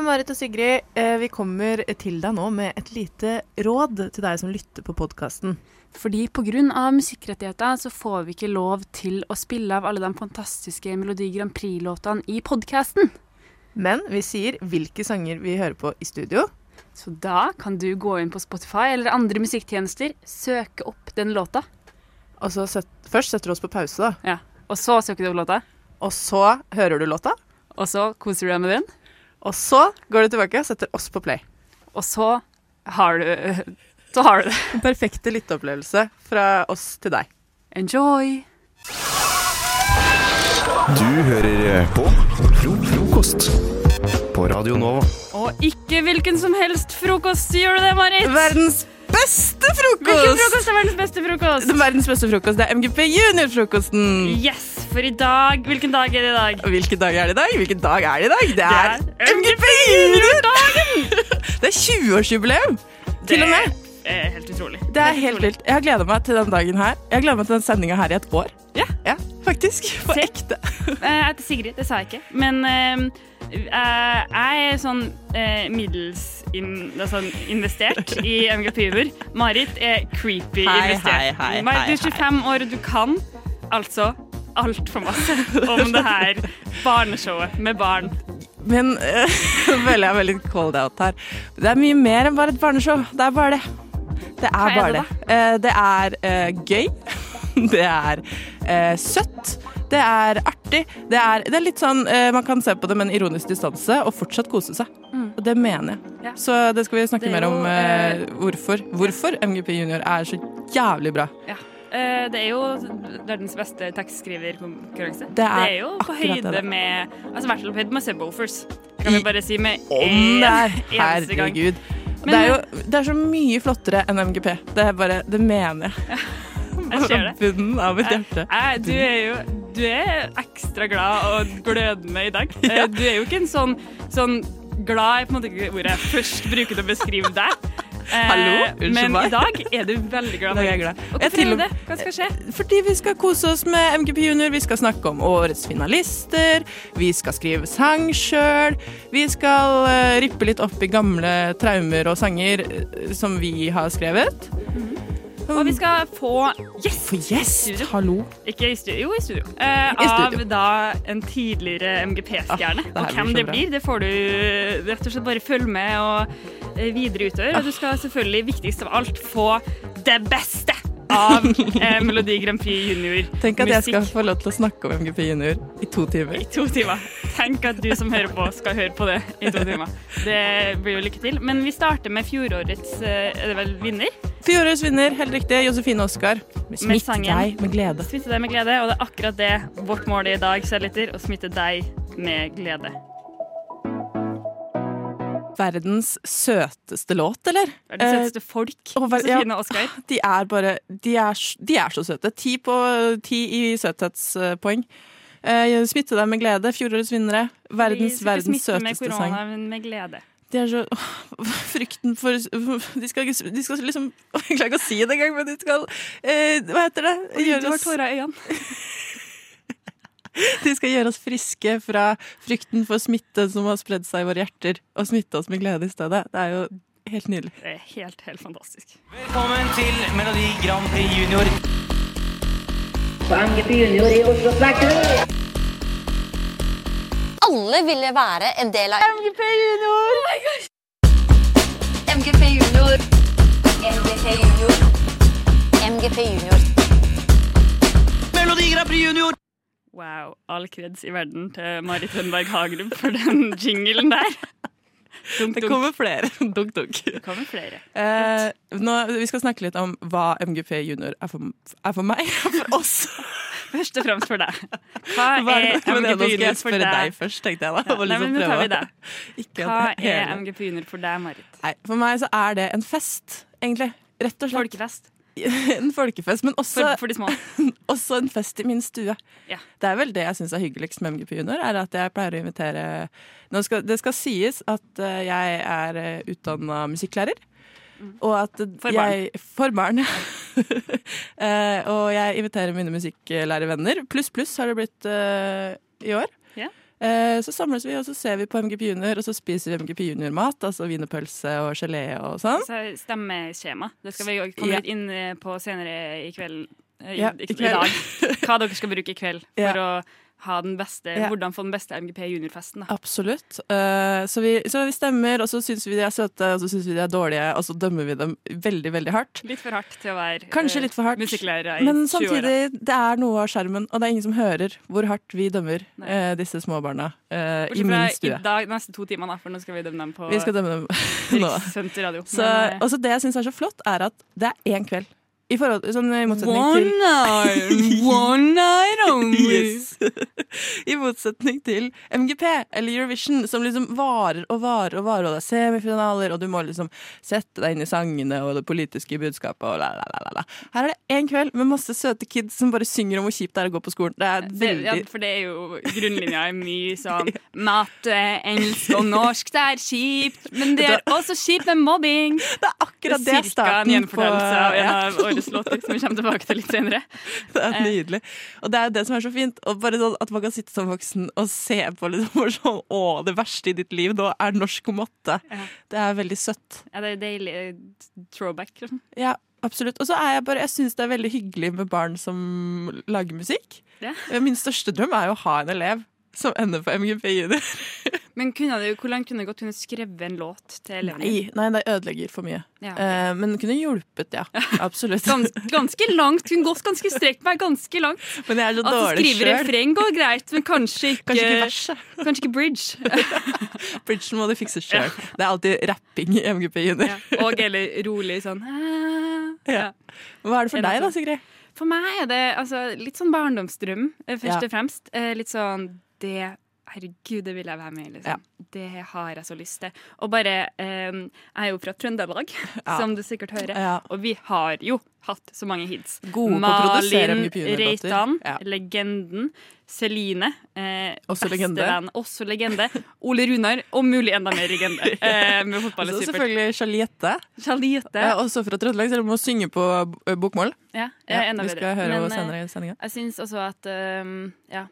Hei, Marit og Sigrid. Eh, Vi kommer til deg nå med et lite råd til deg som lytter på podkasten. Fordi pga. musikkrettigheter så får vi ikke lov til å spille av alle de fantastiske Melodi Grand Prix-låtene i podkasten. Men vi sier hvilke sanger vi hører på i studio. Så da kan du gå inn på Spotify eller andre musikktjenester, søke opp den låta, Og så set, først setter du oss på pause, da. ja. og så søker du opp låta, Og så hører du låta. og så koser du deg med den, Og så går du tilbake og setter oss på play. og så har du, så har du det. Den perfekte lytteopplevelse fra oss til deg. Enjoy! Du hører på Fro Frokost på Radio Nova. Og ikke hvilken som helst frokost, gjør du det, Marit? Verdens beste frokost! Hvilken frokost! er verdens beste frokost? Verdens beste frokost, det er MGP Junior-frokosten. Yes, for i dag Hvilken dag er det i dag? Hvilken dag er det i dag? Hvilken dag er det i dag? Det er, er MGP Junior-dagen! det er 20-årsjubileum, til og med. Er helt utrolig. Det er helt vilt. Jeg har gleda meg til den dagen her. Jeg har gleda meg til den sendinga her i et år. Ja. ja faktisk. På Se. ekte. Eh, Jeg heter Sigrid, det sa jeg ikke. Men eh, eh, jeg er sånn eh, middels in, sånn investert i MGP Uber. Marit er creepy Hei, investert. hei, hei, Marit, du er 25 år, og du kan altså altfor masse om det her barneshowet med barn. Men uh, føler jeg er veldig cold out her. Det er mye mer enn bare et barneshow. Det er bare det. Det er bare det det. Eh, er eh, gøy. Det er eh, søtt. Det er artig. Det er, det er litt sånn eh, Man kan se på det med en ironisk distanse og fortsatt kose seg. Og det mener jeg. Ja. Så det skal vi snakke Det er mer om eh, hvorfor. Hvorfor MGP Junior er så jævlig bra. Ja. Eh, Det er jo verdens beste tekstskriverkonkurranse. Det er jo på høyde det. med Altså i hvert fall på høyde med Subwoofers. Kan vi bare si med én en eneste gang. Herregud. Men- det er jo det er så mye flottere enn MGP. Det er bare Det mener jeg. Jeg ser det. Bunnen av mitt hjerte. Du er jo du er ekstra glad og glødende i dag. Eh, Du er jo ikke en sånn, sånn glad er på en måte ikke ordet jeg først bruker til å beskrive deg. Eh, Hallo? Unnskyld Men meg. i dag er du veldig glad. Er jeg glad. Og hvorfor er du det? Hva skal skje? Fordi vi skal kose oss med MGP Junior. Vi skal snakke om årets finalister. Vi skal skrive sang sjøl. Vi skal eh, rippe litt opp i gamle traumer og sanger eh, som vi har skrevet. Og vi skal få gjest gjest! studio. Hallo. Ikke i studio, jo i studio. Eh, I studio. Av da en tidligere MGP-stjerne. Ah, og hvem det blir, det får du rett og slett bare følge med og eh, videre utover. Og du skal selvfølgelig, viktigst av alt, få det beste av eh, Melodi Grand Prix Junior Tenk at jeg skal få lov til å snakke om MGP Junior i to timer. i to timer. Tenk at du som hører på, skal høre på det i to timer. Det blir jo lykke til. Men vi starter med fjorårets eh, er det vel vinner. Fjorårets vinner, helt riktig, Josefine Oskar. Smitt deg med glede. Smitte deg med glede, og det er akkurat det vårt mål er i dag, kjærligheter, å smitte deg med glede. Verdens søteste låt, eller? Verdens søteste folk. og ver- Josefine ja. og Oskar. De er bare De er, de er så søte. Ti på ti i søthetspoeng. Eh, smitte deg med glede. Fjorårets vinnere. Verdens, Vi skal ikke verdens smitte med søteste korona, sang. men med glede. De er så åh, Frykten for De skal, de skal liksom Jeg klarer ikke å si det engang, men de skal eh, Hva heter det? Gjøre oss, tårer i øynene. de skal gjøre oss friske fra frykten for smitte som har spredd seg i våre hjerter, og smitte oss med glede i stedet. Det er jo helt nydelig. Det er helt, helt fantastisk. Velkommen til Melodi Grand Prix Junior. MGP Junior i Oslo Spektrum. Alle ville være en del av MGP Junior! MGP Junior. MGP Junior. MGP Junior. Melodi Grand Prix Junior! Wow. All kreds i verden til Marit Hønberg Hagerup for den jinglen der. Dunk, Det kommer flere. dunk, dunk. Det kommer flere. Eh, nå, vi skal snakke litt om hva MGP Junior er for, er for meg for oss. Først og fremst for deg. Hva Hva er MGP junior for deg? Nå skal jeg spørre deg deg? først, tenkte jeg da. Ja, nei, liksom men nå tar vi det. Ikke Hva er MGP Junior for deg, Marit? Nei, for meg så er det en fest, egentlig. Rett og slett. Folkefest en folkefest, men også, for, for de små. også en fest i min stue. Ja. Det er vel det jeg syns er hyggeligst med MGP Junior, er at jeg pleier å invitere skal, Det skal sies at eh, jeg er uh, utdanna musikklærer. Og at Mm. For jeg For barn. ja. og jeg inviterer mine musikklærervenner. Pluss, pluss har det blitt uh, i år. Ja. Eh, så samles vi, og så ser vi på MGP Junior, og så spiser vi MGP Junior-mat. Altså wienerpølse og gelé og sånn. Så stemmeskjema. Det skal vi komme Ja. litt inn eh, på senere i kveld. eh, I, Ja, i, i i dag. Hva dere skal bruke i kveld for Ja. å beste, Ja. hvordan få den beste MGP juniorfesten. Da. Absolutt. Uh, så, vi, så vi stemmer, og så syns vi de er søte, og så syns vi de er dårlige, og så dømmer vi dem veldig, veldig hardt. Litt for hardt til å være Kanskje eh, litt for hardt, musikklærer i men 20-åra. samtidig, det er noe av skjermen, og det er ingen som hører hvor hardt vi dømmer eh, disse små barna eh, i min stue. i dag, de neste to timene, for nå skal vi dømme dem på Vi skal dømme dem nå. Så, Men, så det jeg syns er så flott, er at det er én kveld. I, forhold, sånn, i motsetning One til night, one night only. Yes. I motsetning til MGP eller Eurovision, som liksom varer og varer og varer, og det er semifinaler, og du må liksom sette deg inn i sangene og det politiske budskapet og la, la, la, la. Her er det én kveld med masse søte kids som bare synger om hvor kjipt det er å gå på skolen. Det er veldig ja, for det er jo grunnlinja er mye sånn matte, engelsk og norsk, det er kjipt. Men det er også kjipt med mobbing. Det er akkurat det er en starten på ja. Låter, som vi kommer tilbake til litt senere. Det er nydelig. Og det er det som er så fint. Og bare sånn At man kan sitte som voksen og se på liksom, sånn, Å, det verste i ditt liv nå er norsk og matte. Ja. Det er veldig søtt. Ja, det er deilig eh, throwback. Liksom. Ja, absolutt. Og så er jeg bare Jeg syns det er veldig hyggelig med barn som lager musikk. Ja. Min største drøm er jo å ha en elev som ender på MGP Junior. Men det, hvor langt kunne det gått? Kunne skrevet en låt til elevene? Nei, nei, det ødelegger for mye. Ja, okay. Eh, men kunne hjulpet, ja. Absolutt. Gans, ganske langt. Kunne gått ganske strekt meg. Ganske langt. Men jeg er så At dårlig skriver Skrive refreng går greit, men kanskje ikke, Kanskje ikke verset. kanskje ikke bridge. Bridgen må du fikse sjøl. Det er alltid rapping i MGP Junior. Ja. Og eller rolig sånn ah. Ja. Hva er det for deg da? Sigrid? For meg er det altså, litt sånn barndomsdrøm, eh, først og fremst. Eh, Litt sånn det Herregud, det vil jeg være med i. Liksom. Det har jeg så lyst til. Og bare eh, Jeg er jo fra Trøndelag, Ja. som du sikkert hører. Ja. Og vi har jo hatt så mange hits. Gode Malin Reitan, Ja. legenden. Celine. Eh, Også legende. Venn, Også legende. Ole Runar, og mulig enda mer legende. Eh, med fotball Så supert. selvfølgelig Charliette. Charliette. Ja, også fra Trøndelag, selv om hun synger på eh, bokmål. Ja, Ja, enda vi bedre. skal høre Men, eh, senere i sendinga. Jeg syns også at um, Ja.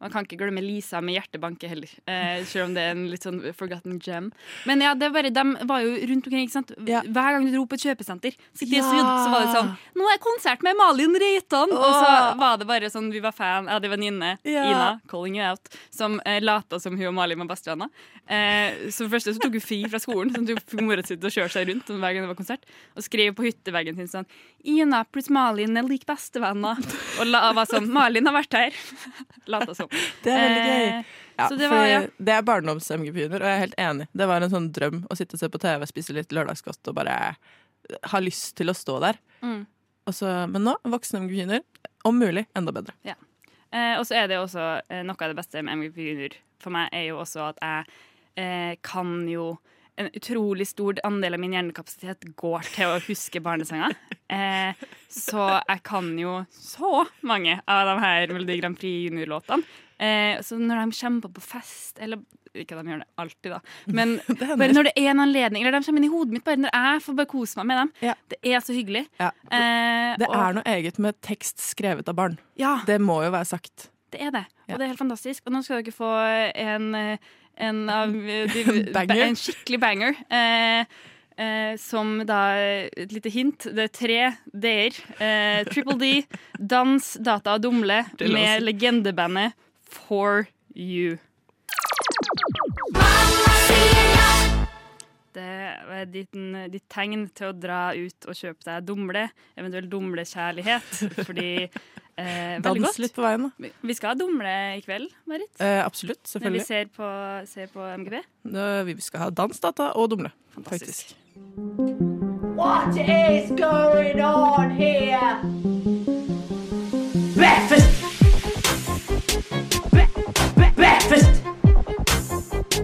Man kan ikke glemme Lisa med hjertebanke heller, eh, selv om det er en litt sånn forgotten gem. Men ja, det var, de var jo rundt omkring. ikke sant? Ja. Hver gang du dro på et kjøpesenter, Ja. Syd, så var det sånn 'Nå er konsert med Malin Reitan!' Og så var det bare sånn, vi var fan. Jeg hadde en venninne, Ja. Ina, calling you out, som eh, lata som hun og Malin var bestevenner. Eh, så for det første så tok hun fri fra skolen, sånn at hun fikk mora si til å kjøre seg rundt hver gang det var konsert, og skrev på hytteveggen sin sånn 'Ina pluss Malin er lik bestevenner'. Og la, var sånn 'Malin har vært her'. Lata som. Det er veldig gøy. Eh, Ja, så det var, ja. det er barndoms-MGP Junior, og jeg er helt enig. Det var en sånn drøm å sitte og se på TV, spise litt lørdagskost og bare ha lyst til å stå der. Mm. Så- men nå, voksen MGP Junior, om mulig enda bedre. Eh, og så er det også eh, noe av det beste med MVP Junior for meg, er jo også at jeg eh, kan jo en utrolig stor andel av min hjernekapasitet går til å huske barnesanger. Eh, så jeg kan jo så mange av de her Melodi Grand Prix junior-låtene. Eh, så når de kommer på på fest, eller ikke at de gjør det alltid, da, men bare når det er en anledning, eller de kommer inn i hodet mitt bare når jeg får bare kose meg med dem. Ja. Det er så hyggelig. Ja. Eh, Det og- er noe eget med tekst skrevet av barn. ja, Det må jo være sagt. det er det. Og det er helt fantastisk. Og nå skal dere få en, en av Banger. En skikkelig banger. Eh, eh, som da Et lite hint. Det er tre d-er. Eh, Triple D, Dans, Data og Dumle med legendebandet For You. Det er ditt, ditt tegn til å dra ut og kjøpe deg dumle, eventuelt dumlekjærlighet, fordi eh, Veldig Dans litt på veien. da. Vi- skal ha dumle i kveld, Marit. Eh, absolutt, Når vi ser på, ser på MGP. Nå- Vi skal ha dansdata og dumle. Fantastisk. Faktisk. What is going on here? Breakfast!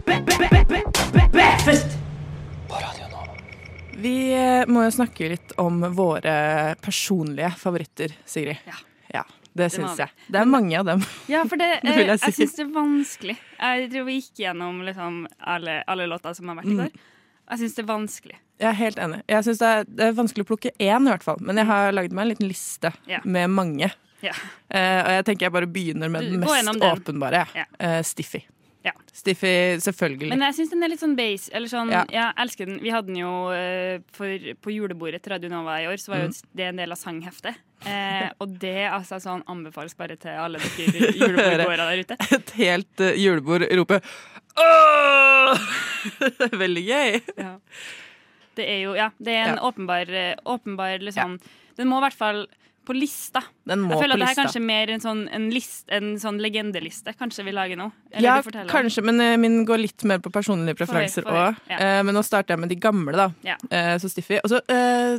Bre- Breakfast! Vi eh, må jo snakke litt om våre personlige favoritter, Sigrid. Ja. Ja, det Det syns jeg. Det er mange av dem. Ja, for det, Det vil jeg si. jeg syns det er vanskelig. Jeg tror vi gikk gjennom liksom alle, alle låter som har vært Mm. i går. Jeg syns det er vanskelig. Jeg er helt enig. Jeg synes det, er, det er vanskelig å plukke én, i hvert fall. Men jeg har lagd meg en liten liste Ja. med mange. Ja. Eh, og jeg tenker jeg bare begynner med den mest åpenbare. Ja. Eh, Stiffy. Ja. Stiffy, selvfølgelig. Men jeg syns den er litt sånn base. Eller sånn, Ja. Jeg elsker den. Vi hadde den jo eh, for, på julebordet til Radio Nova i år, så var jo det en del av sangheftet. Eh, og det altså sånn anbefales bare til alle dere julebordgåere der ute. Et helt uh, julebord roper Åh! Veldig gøy. Ja. Det er jo Ja, det er en åpenbar, åpenbar liksom Den må i hvert fall på lista. Den må Jeg føler på at det er kanskje mer en sånn, en list, en sånn legendeliste kanskje vi lager nå. Eller Ja, du kanskje, men uh, min går litt mer på personlige preferanser òg. Ja. Uh, men nå starter jeg med de gamle, da. Ja. Uh, så Stiffy. Og så eh,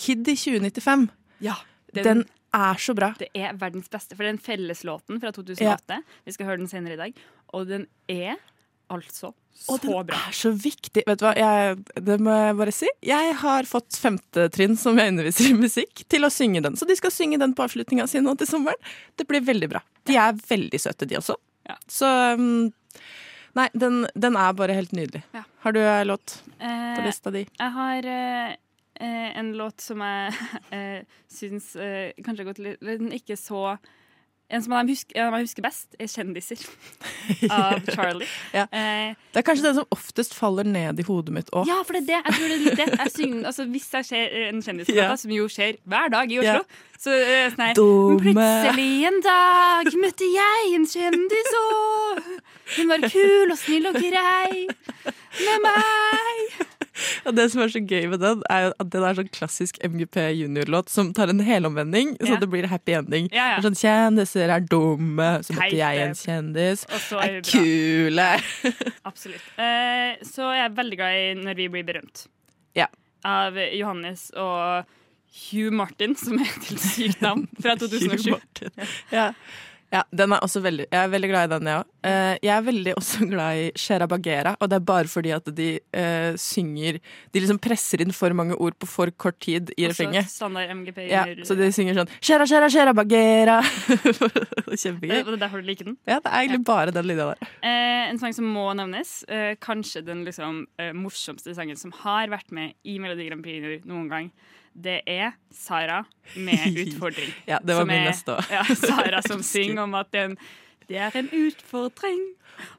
Kid i 2095. Ja, Den, er så bra. Det er verdens beste, for den felleslåten fra 2008. Vi skal høre den senere i dag. Og den er altså Og den bra. er så viktig. Vet du hva, jeg, det må jeg bare si. Jeg har fått femtetrinn som jeg underviser i musikk, til å synge den. Så de skal synge den på avslutninga si nå til sommeren. Det blir veldig bra. De er veldig søte, de også. Ja. Så um, Nei, den, den er bare helt nydelig. Ja. Har du en låt på Eh, lista di? jeg har eh, eh, en låt som jeg eh, syns eh, kanskje har gått litt litt ikke så En som jeg husker, husker best, er 'Kjendiser' av Charlie. Ja. Eh, Det er kanskje den som oftest faller ned i hodet mitt òg. ja, for det er det. Jeg tror det det. Altså, hvis jeg ser en kjendis yeah. Som jo skjer hver dag i Oslo, yeah. så eh, sånn her Plutselig en dag møtte jeg en kjendis, og hun var kul og snill og grei med meg. Og det som er så gøy med den, er at den er sånn klassisk MGP junior-låt som tar en helomvending, så Ja. det blir happy ending. Ja, ja. Sånn, Kjendiser er dumme, så møtte jeg en kjendis. Er Er kule. Absolutt. Uh, så er veldig glad i Når vi blir berømt. Ja. Av Johannes og Hugh Martin, som er til sykt navn, fra 2007. Martin. Ja. Ja, den er også veldig, jeg er veldig glad i den, jeg òg. jeg er veldig også glad i Shera Bagheera, og det er bare fordi at de uh, synger De liksom presser inn for mange ord på for kort tid i refrenget. Ja, så de synger sånn Shera, Shera, Shera Bagheera. Kjempegøy. Og det er derfor du liker den. Ja, det er egentlig bare den linja der. Eh, en sang som må nevnes, eh, kanskje den liksom, eh, morsomste sangen som har vært med i Melodi Grand Prix noen gang, det er Sara med 'Utfordring'. Ja, det var min neste òg. Ja, Sara som synger om at den, det er en utfordring.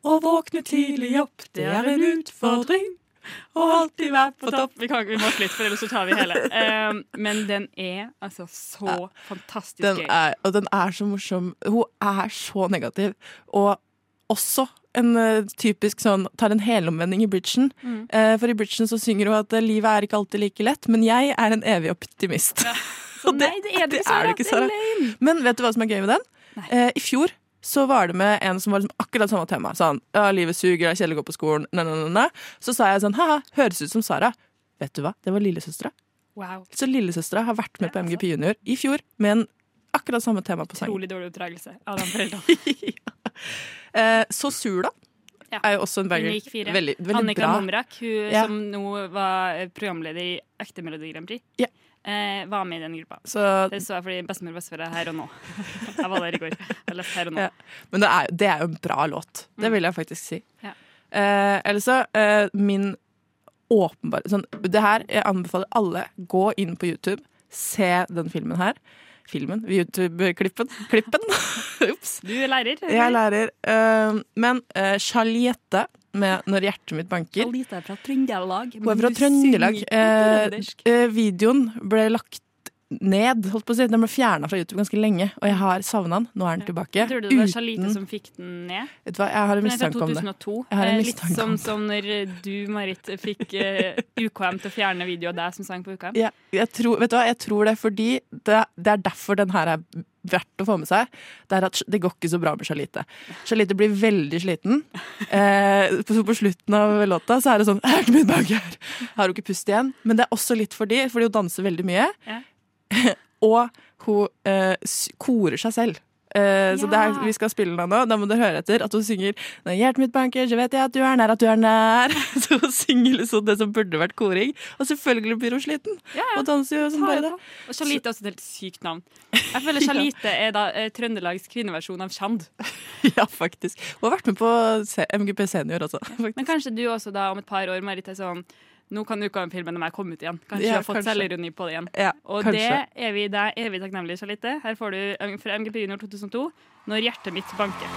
Å våkne tidlig opp, det er en utfordring. å alltid være På topp. Vi, kan, vi må slutte, for ellers så tar vi hele. Um, men den er altså så fantastisk Den gøy. og den er så morsom. Hun er så negativ. Og også en eh, typisk sånn Tar en helomvending i bridgen. Mm. Eh, for i bridgen så synger hun at eh, livet er ikke alltid like lett, men jeg er en evig optimist. Så nei, det er det det ikke, Sara. Men vet du hva som er gøy med den? Eh, I fjor så var det med en som var liksom akkurat samme tema. Sånn, ja, livet suger, det er kjedelig å gå på skolen. Nei, nei, nei. Så sa jeg sånn, haha, høres ut som Sara. Vet du hva, det var lillesøstera. Wow. Så lillesøstera har vært med på MGP Junior i fjor med en akkurat samme tema på sangen. Utrolig dårlig oppdragelse av de foreldrene. Eh, så sur, da. Ja. Er jo også en banger. Veldig, veldig Annika bra. Momrak, hun Ja. som nå var eh, programleder i Ekte Melodi Grand Prix, Ja. eh, var med i den gruppa. Så, Det så jeg fordi bestemor og bestefar er her og nå. Jeg var der i går. Jeg leste her og nå. Men det er, det er jo en bra låt. Det vil jeg faktisk si. Ja. Eh, Eller så eh, min åpenbare sånn, Det her, jeg anbefaler alle, gå inn på YouTube, se den filmen her. Filmen? YouTube-klippen. Klippen. Ops. Du er lærer? Jeg er lærer. Uh, men uh, Charliette med 'Når hjertet mitt banker'. Charliette er fra Trøndelag. Hun er fra Trøndelag. Uh, videoen ble lagt ned, holdt på å si. Den ble fjerna fra YouTube ganske lenge, og jeg har savna den. Nå er den tilbake. Tror du det var Charlite som fikk den ned? Vet du hva, jeg har en mistanke om det. Jeg har en Eh, Litt som, som når du, Marit, fikk uh, UKM til å fjerne video av deg som sang på UKM. Ja, jeg, tror, vet du hva? jeg tror det fordi det, det er derfor den her er verdt å få med seg. Det er at det går ikke så bra med Charlite. Charlite blir veldig sliten. Eh, på, på slutten av låta så er det sånn 'Jeg har Hjertet mitt her Har hun ikke pust igjen? Men det er også litt fordi, fordi hun danser veldig mye. Ja. og hun eh, korer seg selv. Eh, Så det her, vi skal spille den nå. Da må du høre etter at hun synger Når hjertet mitt banker, så vet jeg at du er nær, at du er nær. Så hun synger liksom det som burde vært koring. Og selvfølgelig blir hun sliten. Ja, ja. Og danser jo som bare det. Og Charlite er også et helt sykt navn. Jeg føler Charlite er da eh, Trøndelags kvinneversjon av Chand. Ja, faktisk. Hun har vært med på MGP Senior også. Faktisk. Men kanskje du også da om et par år, Marit, er sånn Nå kan Uka-filmen være meg komme ut igjen. Kanskje Ja, du har fått selvironi på det igjen. Ja, Og kanskje. det er vi deg evig takknemlige, Charlite. Her får du fra MGP Junior 2002 Når hjertet mitt banker.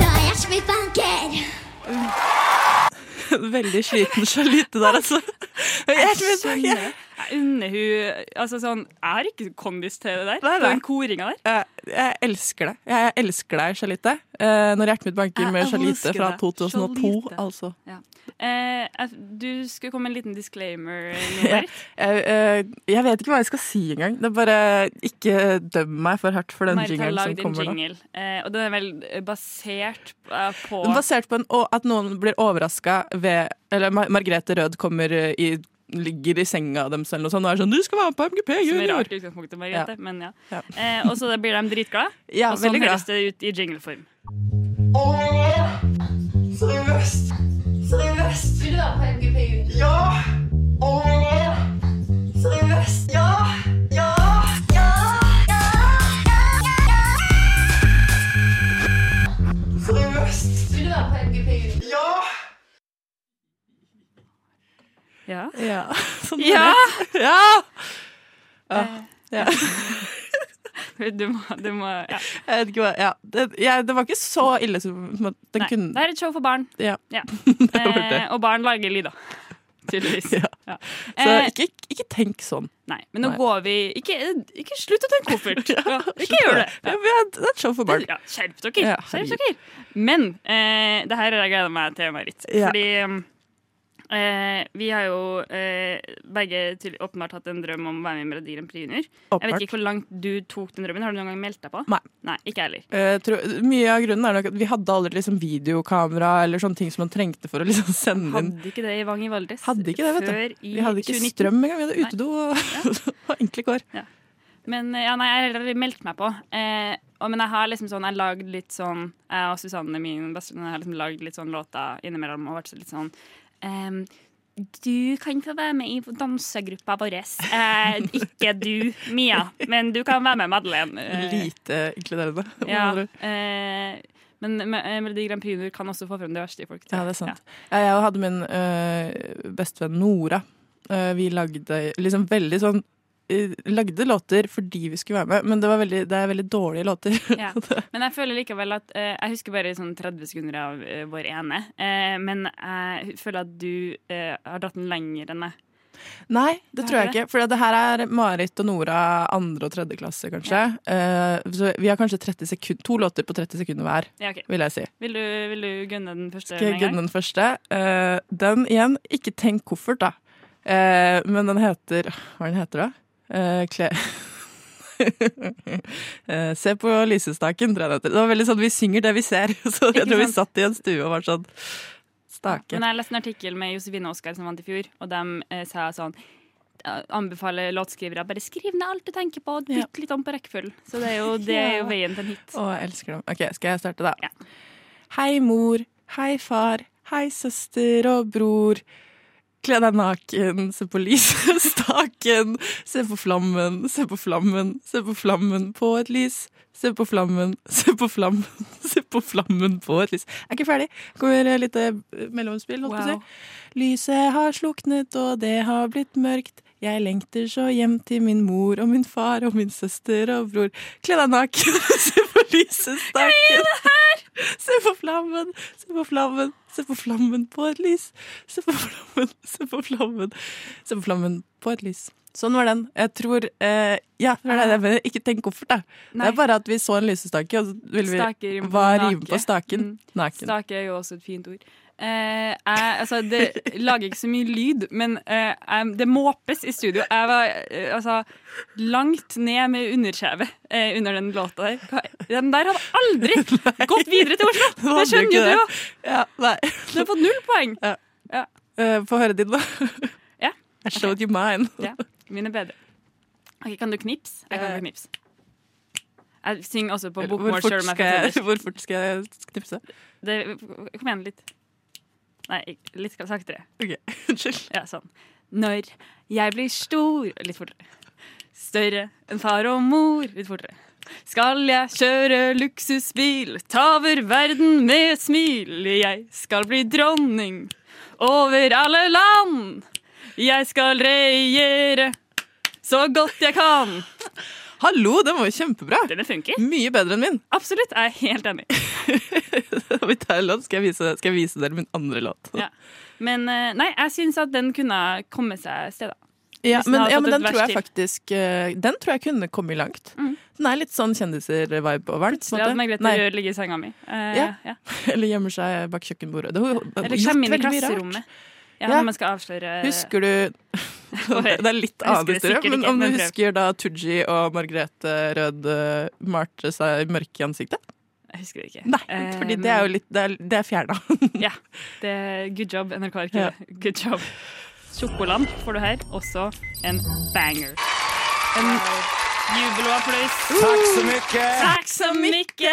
Når hjertet mitt banker. Veldig sliten Charlotte der, altså. Hjertet mitt banker. Jeg unner hun Altså sånn, jeg har ikke kondis til det der. Nei, nei. Den koringa der. Jeg, jeg elsker det. Jeg elsker deg, Charlite. Eh, når hjertet mitt banker med Charlite Charlotte fra 2002, Charlite. altså. Eh, du skulle komme med en liten disclaimer. Ja. Jeg, eh, jeg vet ikke hva jeg skal si engang. Det er bare Ikke døm meg for hardt for den Marit har som kommer nå. jingle, eh, og den er vel basert eh, på er Basert på en, at noen blir overraska ved Eller Mar Margrethe Rød kommer eh, i ligger i senga deres eller noe sånt og er sånn 'Du skal være med på MGP Som er rart utgangspunktet, Margrethe, men ja. Ja. Eh, og så blir de dritglade, Ja, og sånn høres det ut i jingleform. Seriøst? Seriøst? Vil du være på MGP Junior? Ja! Seriøst? Ja. Ja. Sånn Ja! ja! Ja. ja. Du må, du må ja. Jeg vet ikke hva ja. det, ja, det var ikke så ille som den Nei, kunne det er et show for barn. Ja. Ja. Eh, og barn lager lyder. Tydeligvis. Ja. Ja. Så Eh, ikke, ikke tenk sånn. Nei, men nå Nei. går vi Ikke, ikke slutt å tenke koffert! Ja, ikke gjør det! Det er et show for barn. Ja, skjerp dere! Men eh, det her har jeg gleda meg til, Marit. Fordi eh, vi har jo eh, begge til, åpenbart hatt en drøm om å være med i Melodi Grand Prix Junior. Jeg vet ikke hvor langt du tok den drømmen. Har du noen gang meldt deg på? Nei. Nei, Ikke heller. Eh, tror, mye av grunnen er nok at vi hadde aldri liksom videokamera eller sånne ting som man trengte for å liksom sende inn. Hadde ikke det i Vang i Valdres Hadde ikke det, vet du. før Vi hadde ikke 2019. strøm engang. Vi hadde utedo og, og enkle kår. Men ja, nei, jeg har heller meldt meg på. Eh, og, men jeg har liksom sånn, jeg lagd litt sånn Jeg og Susanne, min bestevenninne, har liksom lagd litt sånn låter innimellom og vært litt sånn ehm, Du kan få være med i dansegruppa vår. Eh, ikke du, Mia, men du kan være med, Madeleine. Eh, Lite inkluderende. ja, eh, men Me- eh, Melodi Grand Prix kan også få frem det verste i folk. Ja, det er sant. Ja, jeg hadde min øh, bestevenn Nora. Vi lagde liksom veldig sånn Lagde låter fordi vi skulle være med, men det, var veldig, det er veldig dårlige låter. Ja. Men jeg føler likevel at eh, Jeg husker bare sånn 30 sekunder av eh, vår ene. Eh, men jeg føler at du eh, har dratt den lenger enn meg. Nei, det tror jeg ikke. For det her er Marit og Nora andre og tredje klasse, kanskje. Eh, så vi har kanskje 30 sekund, to låter på 30 sekunder hver, Ja, okay. vil jeg si. Vil du, vil du gunne den første Skal jeg gunne den første? Eh, den igjen, ikke tenk koffert, da. Eh, men den heter Hva den heter da? Eh, kle... Eh, se på lysestaken, tror jeg det heter. Det var veldig sånn, Vi synger det vi ser. Så jeg tror vi satt i en stue og var sånn stake. Men jeg leste en artikkel med Josefine Oskar som vant i fjor, og de eh, sa sånn Anbefaler låtskrivere bare skriv ned alt du tenker på, og Ja. bytt litt om på rekkefølgen. Så det er jo, det er jo veien til en hit. Å, jeg elsker dem. Ok, skal jeg starte, da? Ja. Hei, mor. Hei, far. Hei, søster og bror. Kle deg naken, se på lysestaken. Se på flammen, se på flammen, se på flammen på et lys. Se på flammen, se på flammen, se på flammen på et lys. Jeg er ikke ferdig. Kommer et lite mellomspill, holdt på Wow. Lyset har sluknet, og det har blitt mørkt. Jeg lengter så hjem til min mor og min far og min søster og bror. Kle deg naken, se på lysestaken. Se på flammen, se på flammen, se på flammen på et lys. Se på flammen, se på flammen, se på flammen på et lys. Sånn var den. Jeg tror eh, Ja, det er det jeg mener. Ikke tenk koffert, da. Det er bare at vi så en lysestake, og så ville vi Hva rimer på staken? Mm. Naken. Stake er jo også et fint ord. Eh, jeg, altså, det lager ikke så mye lyd, men eh, jeg, det måpes i studio. Jeg var eh, altså, langt ned med underskjevet eh, under den låta der. Hva- Den der hadde aldri gått videre til Oslo! Det skjønner jo du òg. Ja. Du har fått null poeng. Eh, Få høre din, da. Ja. I showed you mine. Ja, Mine er bedre. Ok, Kan du knipse? Jeg kan Eh. knipse. Jeg synger også på Hvor bokmål fort, om jeg skal jeg, hvor fort skal jeg knipse? Det- Kom igjen, litt. Nei, litt saktere. Ok, Unnskyld. Ja, sånn. Når jeg blir stor Litt fortere. Større enn far og mor. Litt fortere. Skal jeg kjøre luksusbil, ta over verden med smil. Jeg skal bli dronning over alle land. Jeg skal regjere så godt jeg kan. Hallo, den var jo kjempebra! Den funker. Mye bedre enn min. Absolutt. Jeg er helt enig. vi tar en låt, skal jeg, vise, skal jeg vise dere min andre låt. Ja. Men eh, nei, jeg syns at den kunne komme seg steder. Ja, den men, ja, men den tror jeg faktisk eh, Den tror jeg kunne kommet langt. Mm. Den er litt sånn kjendiser-vibe over den. på en Så at måte. Margrethe Nei, Rød i senga mi. Uh, Ja. ja. Eller gjemmer seg bak kjøkkenbordet. Det, har- Eller kommer inn i klasserommet. Ja, Ja. Når man skal avsløre Husker du Det er litt annet, men om du husker da Tooji og Margrethe Rød malte seg mørke i ansiktet? Jeg husker det ikke. Nei, Eh, fordi det er jo litt Det er, det er fjerna. Ja. Det er good job, NRK-arkivet. Ja. Good job. Sjokoland får du her. Også en banger. En jubel og applaus. Takk så mye! Takk så mye!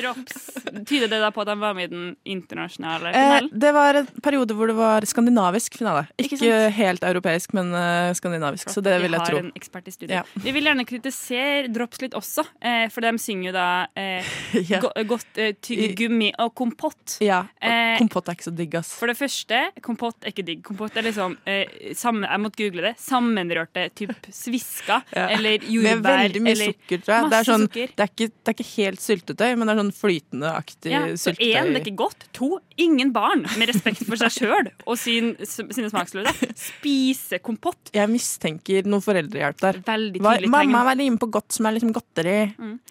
Drops. Tyder det da på at han var med i den internasjonale Eh, det var en periode hvor det var skandinavisk finale. Ikke Ikke, helt europeisk, men uh, skandinavisk. Så det vil jeg tro. Vi har en ekspert i studio. Ja. Vi vil gjerne kritisere Drops litt også, eh, for de synger jo da eh, Ja. go godt eh, tyggegummi og kompott. Ja, og Kompott er ikke så digg, ass. For det første, kompott er ikke digg. Kompott er liksom eh, sammen, Jeg måtte google det. Sammenrørte typ sviska Ja. eller jordbær. Veldig mye eller, sukker, tror jeg. Det er, sånn, det, er ikke, det er ikke helt syltetøy, men det er sånn flytendeaktig ja, syltetøy. én, det er ikke godt. To, ingen barn med respekt for seg sjøl og sin, sine smaksløker spise kompott. Jeg mistenker noe foreldrehjelp der. Veldig Hva, tydelig mamma er var inne på godt som er liksom godteri.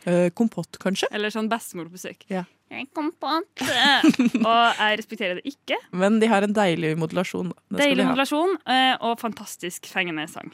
Eh, kompott, kanskje? Eller sånn bestemor på besøk. Ja. Jeg kom på at Og jeg respekterer det ikke. Men de har en deilig modulasjon. Det Deilig de modulasjon eh, og fantastisk fengende sang.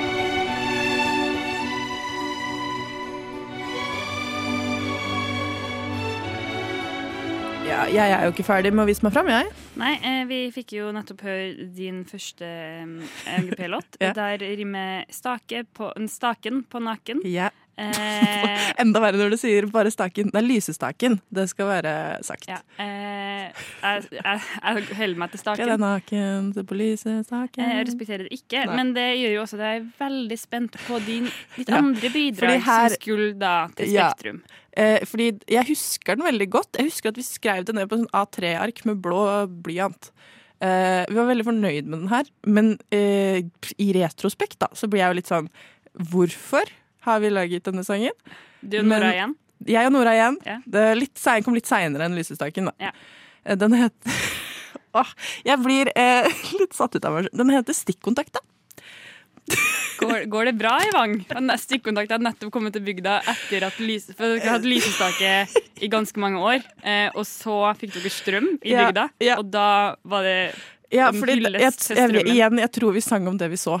Ja, jeg er jo ikke ferdig med å vise meg fram, jeg. Nei, eh, vi fikk jo nettopp høre din første eh, MGP-låt. Ja. Der rimer stake på, staken på naken. Ja. Eh, Enda verre når du sier bare staken. Det er lysestaken. Det skal være sagt. ja, eh, jeg, jeg, jeg holder meg til Jeg Det er naken, se på lysestaken. Eh, Jeg respekterer det ikke, Nei. men det gjør jo også at jeg er veldig spent på din, ditt Ja, andre bidrag her- som skulle da til Ja. Eh, fordi jeg husker den veldig godt. Jeg husker at vi skrev det ned på en sånn A3-ark med blå blyant. Eh, vi var veldig fornøyd med den her, men eh, i retrospekt da, så blir jeg jo litt sånn Hvorfor har vi laget denne sangen? Du og Nora Men- igjen. Jeg og Nora igjen. Ja. Det er litt kom litt seinere enn Lysestaken. Da. Ja. Eh, Den heter Åh, jeg blir eh, litt satt ut av meg. Den heter Stikkontakt, da. Går, går det bra i Vang? Stikkontakt har nettopp kommet til bygda etter at lys, for dere hadde lysestake i ganske mange år. Eh, og så fikk dere strøm i Ja, bygda, ja. og da var det Ja, fordi jeg, jeg, igjen, jeg tror vi sang om det vi så.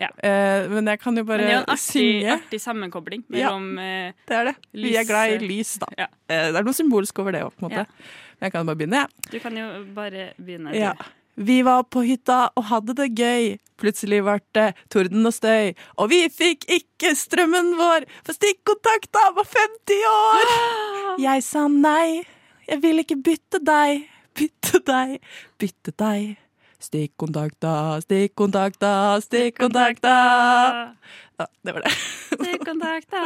Ja. Eh, men jeg kan jo bare Men det er en artig, artig sammenkobling Ja. mellom ja, Det er det. Vi er glad i lys, da. Ja. Eh, det er noe symbolsk over det òg, på en måte. Ja. Men jeg kan bare begynne, jeg. Du kan jo bare begynne. Ja. du. Vi var på hytta og hadde det gøy. Plutselig ble det torden og støy. Og vi fikk ikke strømmen vår, for stikkontakta var 50 år! Jeg sa nei, jeg vil ikke bytte deg. Bytte deg, bytte deg. Stikkontakta, stikkontakta, stikkontakta. Ja, det var det. Stikkontakta.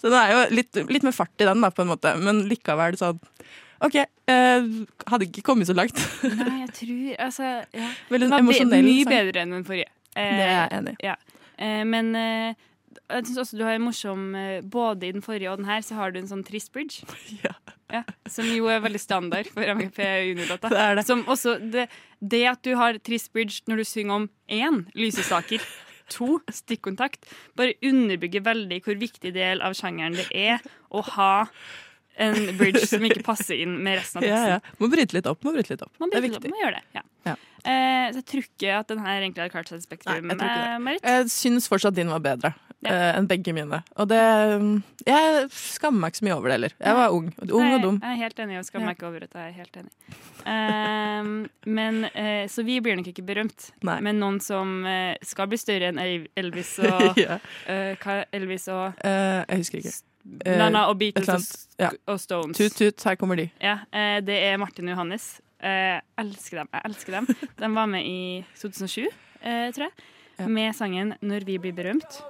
Så det er jo litt, litt mer fart i den, da, på en måte. Men likevel sånn OK, Uh, hadde ikke kommet så langt. Nei, jeg tror Altså, ja. Veldig Den var emosjonell mye sang. bedre enn den forrige. Uh, Det er jeg enig i. Ja. Uh, men jeg synes også du har en morsom Både i den forrige og den her så har du en sånn trist bridge. Ja. Ja, som jo er veldig standard for MGP juniorlåta. Det det. Som også det, det at du har trist bridge når du synger om én lysestaker, to stikkontakt, bare underbygger veldig hvor viktig del av sjangeren det er å ha en bridge som ikke passer inn med resten av Ja, teksten. ja. Må bryte litt opp. Må bryte litt opp. Man det er viktig. Opp, Man gjør det, ja. Ja. Eh, så jeg tror ikke at den her egentlig hadde klart seg i Nei, Spektrum. jeg ikke det. eh, Marit. Jeg syns fortsatt din var bedre Ja. eh, enn begge mine. Og det Jeg skammer meg ikke så mye over det heller. Jeg var ung. Ung Nei, og dum. Jeg er helt enig, og skammer Ja. meg ikke over at jeg er helt enig. Ehm, men, eh, så vi blir nok ikke berømt. Nei. Men noen som skal bli større enn Elvis og ja. eh, Elvis og jeg husker ikke. Eh, Lana og Beatles og. Ja. og Stones. Tut, tut, her kommer de. Ja, eh, det er Martin og Johannes. Eh, elsker dem. Jeg elsker dem. De var med i 2007, eh, tror jeg, Ja. med sangen 'Når vi blir berømt'.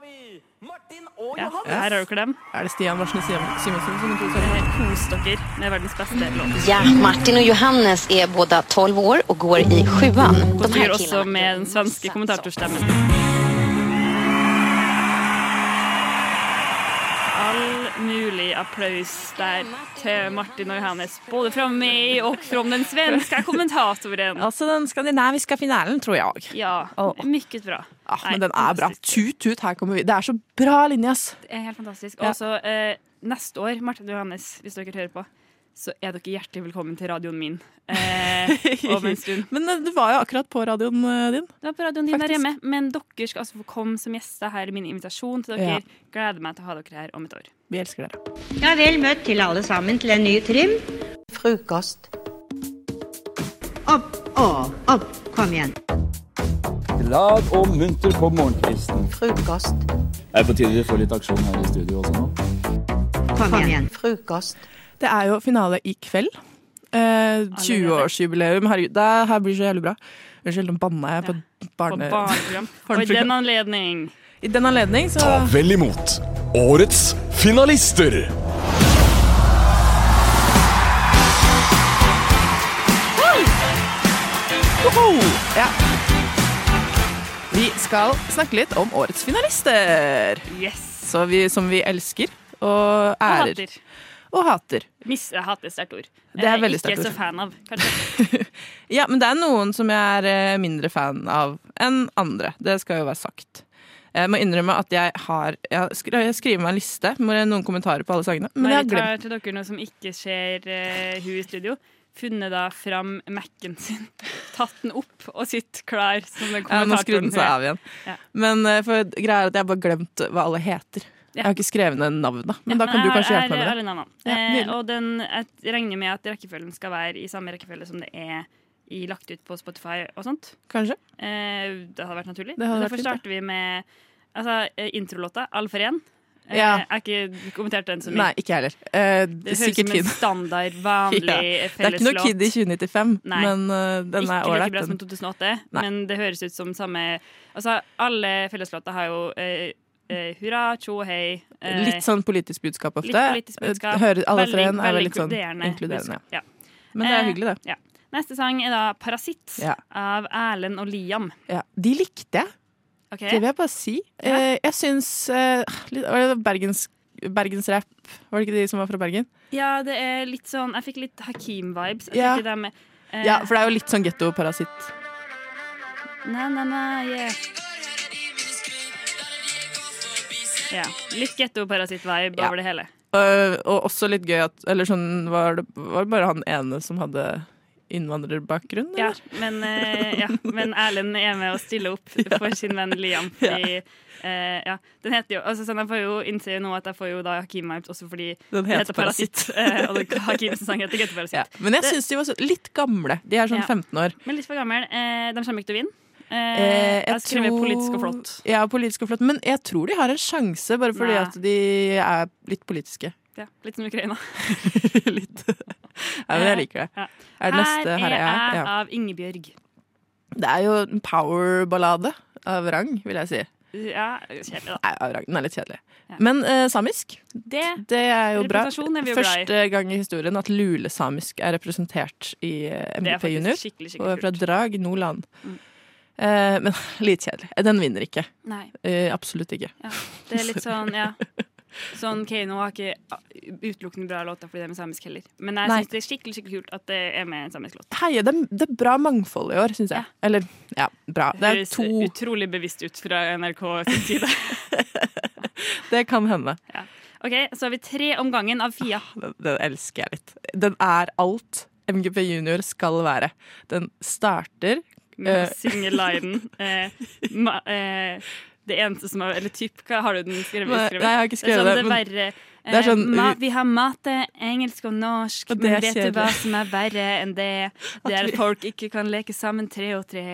Ja, her har dere dem. Er det Stian Varsnes Simonsen som er Kos dere med verdens beste låt. Ja, Martin og Johannes er både 12 år og går i sjuan. De her også med den svenske kommentatorstemmen. Mulig applaus der til Martin og Johannes, både fra meg og fra den svenske kommentatoren. Altså den skandinaviske finalen, tror jeg. Ja, Mye bra. Ja, Nei, men den er bra. Tut, tut, her kommer vi. Det er så bra linje, ass. Det er helt fantastisk. Og så eh, neste år, Martin og Johannes, hvis dere hører på, så er dere hjertelig velkommen til radioen min eh, om en stund. Men eh, du var jo akkurat på radioen eh, din. Det var på radioen din der hjemme, men dere skal altså få komme som gjester her. Min invitasjon til dere. Ja. Gleder meg til å ha dere her om et år. Vi elsker dere. Ja, vel møtt til alle sammen til en ny trim. Frukost. Opp, og opp, kom igjen. Glad og munter på morgenkvisten. Frukost. Er på tide vi får litt aksjon her i studio også nå? Kom igjen. Frukost. Det er jo finale i kveld. Eh, 20-årsjubileum. Herregud, det her blir så jævlig bra. Unnskyld, nå banna jeg på et På barneprogram. Og i den anledning I den anledning så Ta vel imot årets finalister. Ja. Vi skal snakke litt om årets finalister. Yes. Så vi, som vi elsker og Og ærer. hater. Og hater. Mis, jeg hater sterkt ord. Det er veldig sterkt Ikke så fan av, kanskje. Ja, men det er noen som jeg er eh, mindre fan av enn andre. Det skal jo være sagt. Jeg må innrømme at jeg har Jeg skri- jeg skriver meg en liste med noen kommentarer på alle sangene, men jeg har glemt. Jeg tar til dere noe som ikke ser uh, hun i studio. Funnet da fram Mac-en sin, tatt den opp og sitter klar som den Ja, nå skrudde den seg av igjen. Ja. Men eh, for greia er at jeg bare glemt hva alle heter. Jeg har ikke skrevet ned navnet, men da kan du kanskje hjelpe meg med det. eh, og den, jeg regner med at rekkefølgen skal være i samme rekkefølge som det er i, lagt ut på Spotify og sånt. Kanskje. Eh, det hadde vært naturlig. Det hadde Derfor vært starter vi med altså, eh, introlåta All for én. Eh, Ja. Jeg har ikke kommentert den så mye. Nei, ikke heller. Eh, Det høres ut som en standard, vanlig Ja. Det er ikke noe Kid i 2095, Nei. men uh, den er Ikke like ålreit. bra som 2008, Nei. men det høres ut som samme Altså, alle felleslåter har jo eh, eh, hurra, tjo, hei. eh, Litt sånn politisk budskap ofte. Litt politisk budskap. Hører alle Veldig- for en er veldig sånn inkluderende inkluderende. ja. Ja. Men det er Eh, hyggelig, det. Ja. Neste sang er da 'Parasitt' av Erlend og Liam. Ja. De likte jeg. Okay. Det vil jeg bare si. Eh, jeg syns eh, Bergens, bergensrapp. Var det ikke de som var fra Bergen? Ja, det er litt sånn Jeg fikk litt Hakeem-vibes. Ja. eh, Ja, for det er jo litt sånn gettoparasitt. Na, na, na, yeah. Ja. Litt gettoparasitt-vibe Ja. over det hele. Uh, og også litt gøy at Eller sånn var det, var det bare han ene som hadde innvandrerbakgrunn? Ja, men, uh, ja, men Erlend er med å stille opp for sin venn Liam. Fordi, uh, ja, den heter jo, altså, sånn, jeg får jo innse nå at jeg får jo da Hakeem-vibes også fordi Den heter heter Parasitt. og det- Hakeems sang heter Getto Parasitt. Ja. Men jeg syns de var så, litt gamle. De er sånn Ja. 15 år. Men litt for gamle. De kommer ikke til å vinne. Eh, Eh, jeg skriver tror, politisk og flott. Ja, politisk og flott. Men jeg tror de har en sjanse, bare fordi Nei. at de er litt politiske. Ja, litt som Ukraina. litt. Ja, men jeg liker det. Ja. Er det neste her er jeg? Ja. av Ingebjørg. Det er jo en powerballade av rang, vil jeg si. Ja, kjedelig, da. Nei, rang. Den er litt kjedelig. Men eh, samisk, Det, det er jo bra. Er jo. Første gang i historien at lulesamisk er representert i eh, MGP Junior. skikkelig, skikkelig Og fra. Drag Nordland. Mm. Eh, men litt kjedelig. Den vinner ikke. Nei. Eh, absolutt ikke. Ja, det er litt sånn, ja. Sånn, Keiino har ikke utelukkende bra låter fordi det er med samisk heller. Men jeg syns det er skikkelig skikkelig kult at det er med en samisk låt. Hei, det, det er bra mangfold i år, syns jeg. Eller, ja, bra. Det Høres to utrolig bevisst ut fra NRK sin side. Det kan hende. ja. OK, så har vi tre om gangen av Fia. Den, den elsker jeg litt. Den er alt MGP Junior skal være. Den starter Med eh, å synge linen. Eh, eh, det eneste som er Eller typ, hva har du den skrevet? Skrevet? nei, jeg har ikke skrevet det. det, Er sånn, det, er verre. det er sånn- eh, ma, vi har mate, engelsk og norsk, Og men vet du hva som er verre enn det? Det er At folk ikke kan leke sammen tre og tre.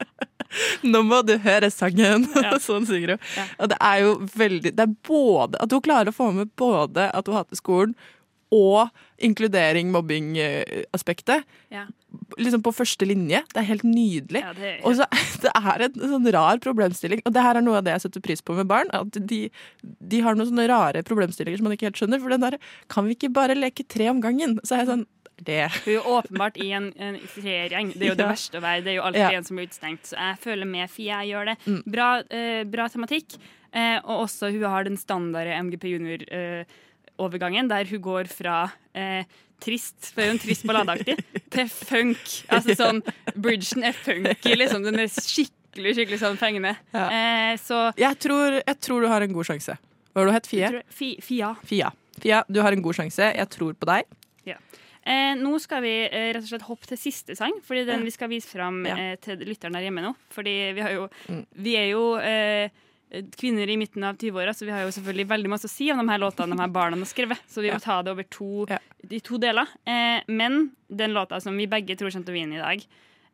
Nå må du høre sangen! sånn synger hun. Og det er jo veldig Det er både at hun klarer å få med både at hun hater skolen, og inkludering, mobbing-aspektet. Ja. Liksom på første linje. Det er helt nydelig. Ja, det Og så det er en sånn rar problemstilling. Og det her er noe av det jeg setter pris på med barn. At de, de har noen sånne rare problemstillinger som man ikke helt skjønner. For den der Kan vi ikke bare leke tre om gangen? Så er jeg sånn Det Hun er åpenbart i en, en tregjeng. Det er jo det Ja. verste å være. Det er jo alltid Ja. en som er utestengt. Så jeg føler med Fie, jeg gjør det. Mm. Bra, eh, bra tematikk. Eh, og også hun har den standarde MGP Junior-overgangen, der hun går fra eh, trist, for det er jo en trist balladeaktig, til funk. Altså sånn Bridgen er funky, liksom. Den er skikkelig, skikkelig sånn fengende. Eh, så jeg tror, jeg tror du har en god sjanse. Hva var det du het? Fie? Fi, Fia. Fia. Fia, du har en god sjanse. Jeg tror på deg. Ja. Eh, nå skal vi eh, rett og slett hoppe til siste sang, fordi den vi skal vise fram Ja. eh, til lytteren der hjemme nå. Fordi vi har jo Mm. Vi er jo eh, kvinner i midten av 20-åra, så vi har jo selvfølgelig veldig masse å si om de her låtene de her barna har skrevet. Så vi må ta det over to, i to deler. Eh, men den låta som vi begge tror kommer til å vinne i dag,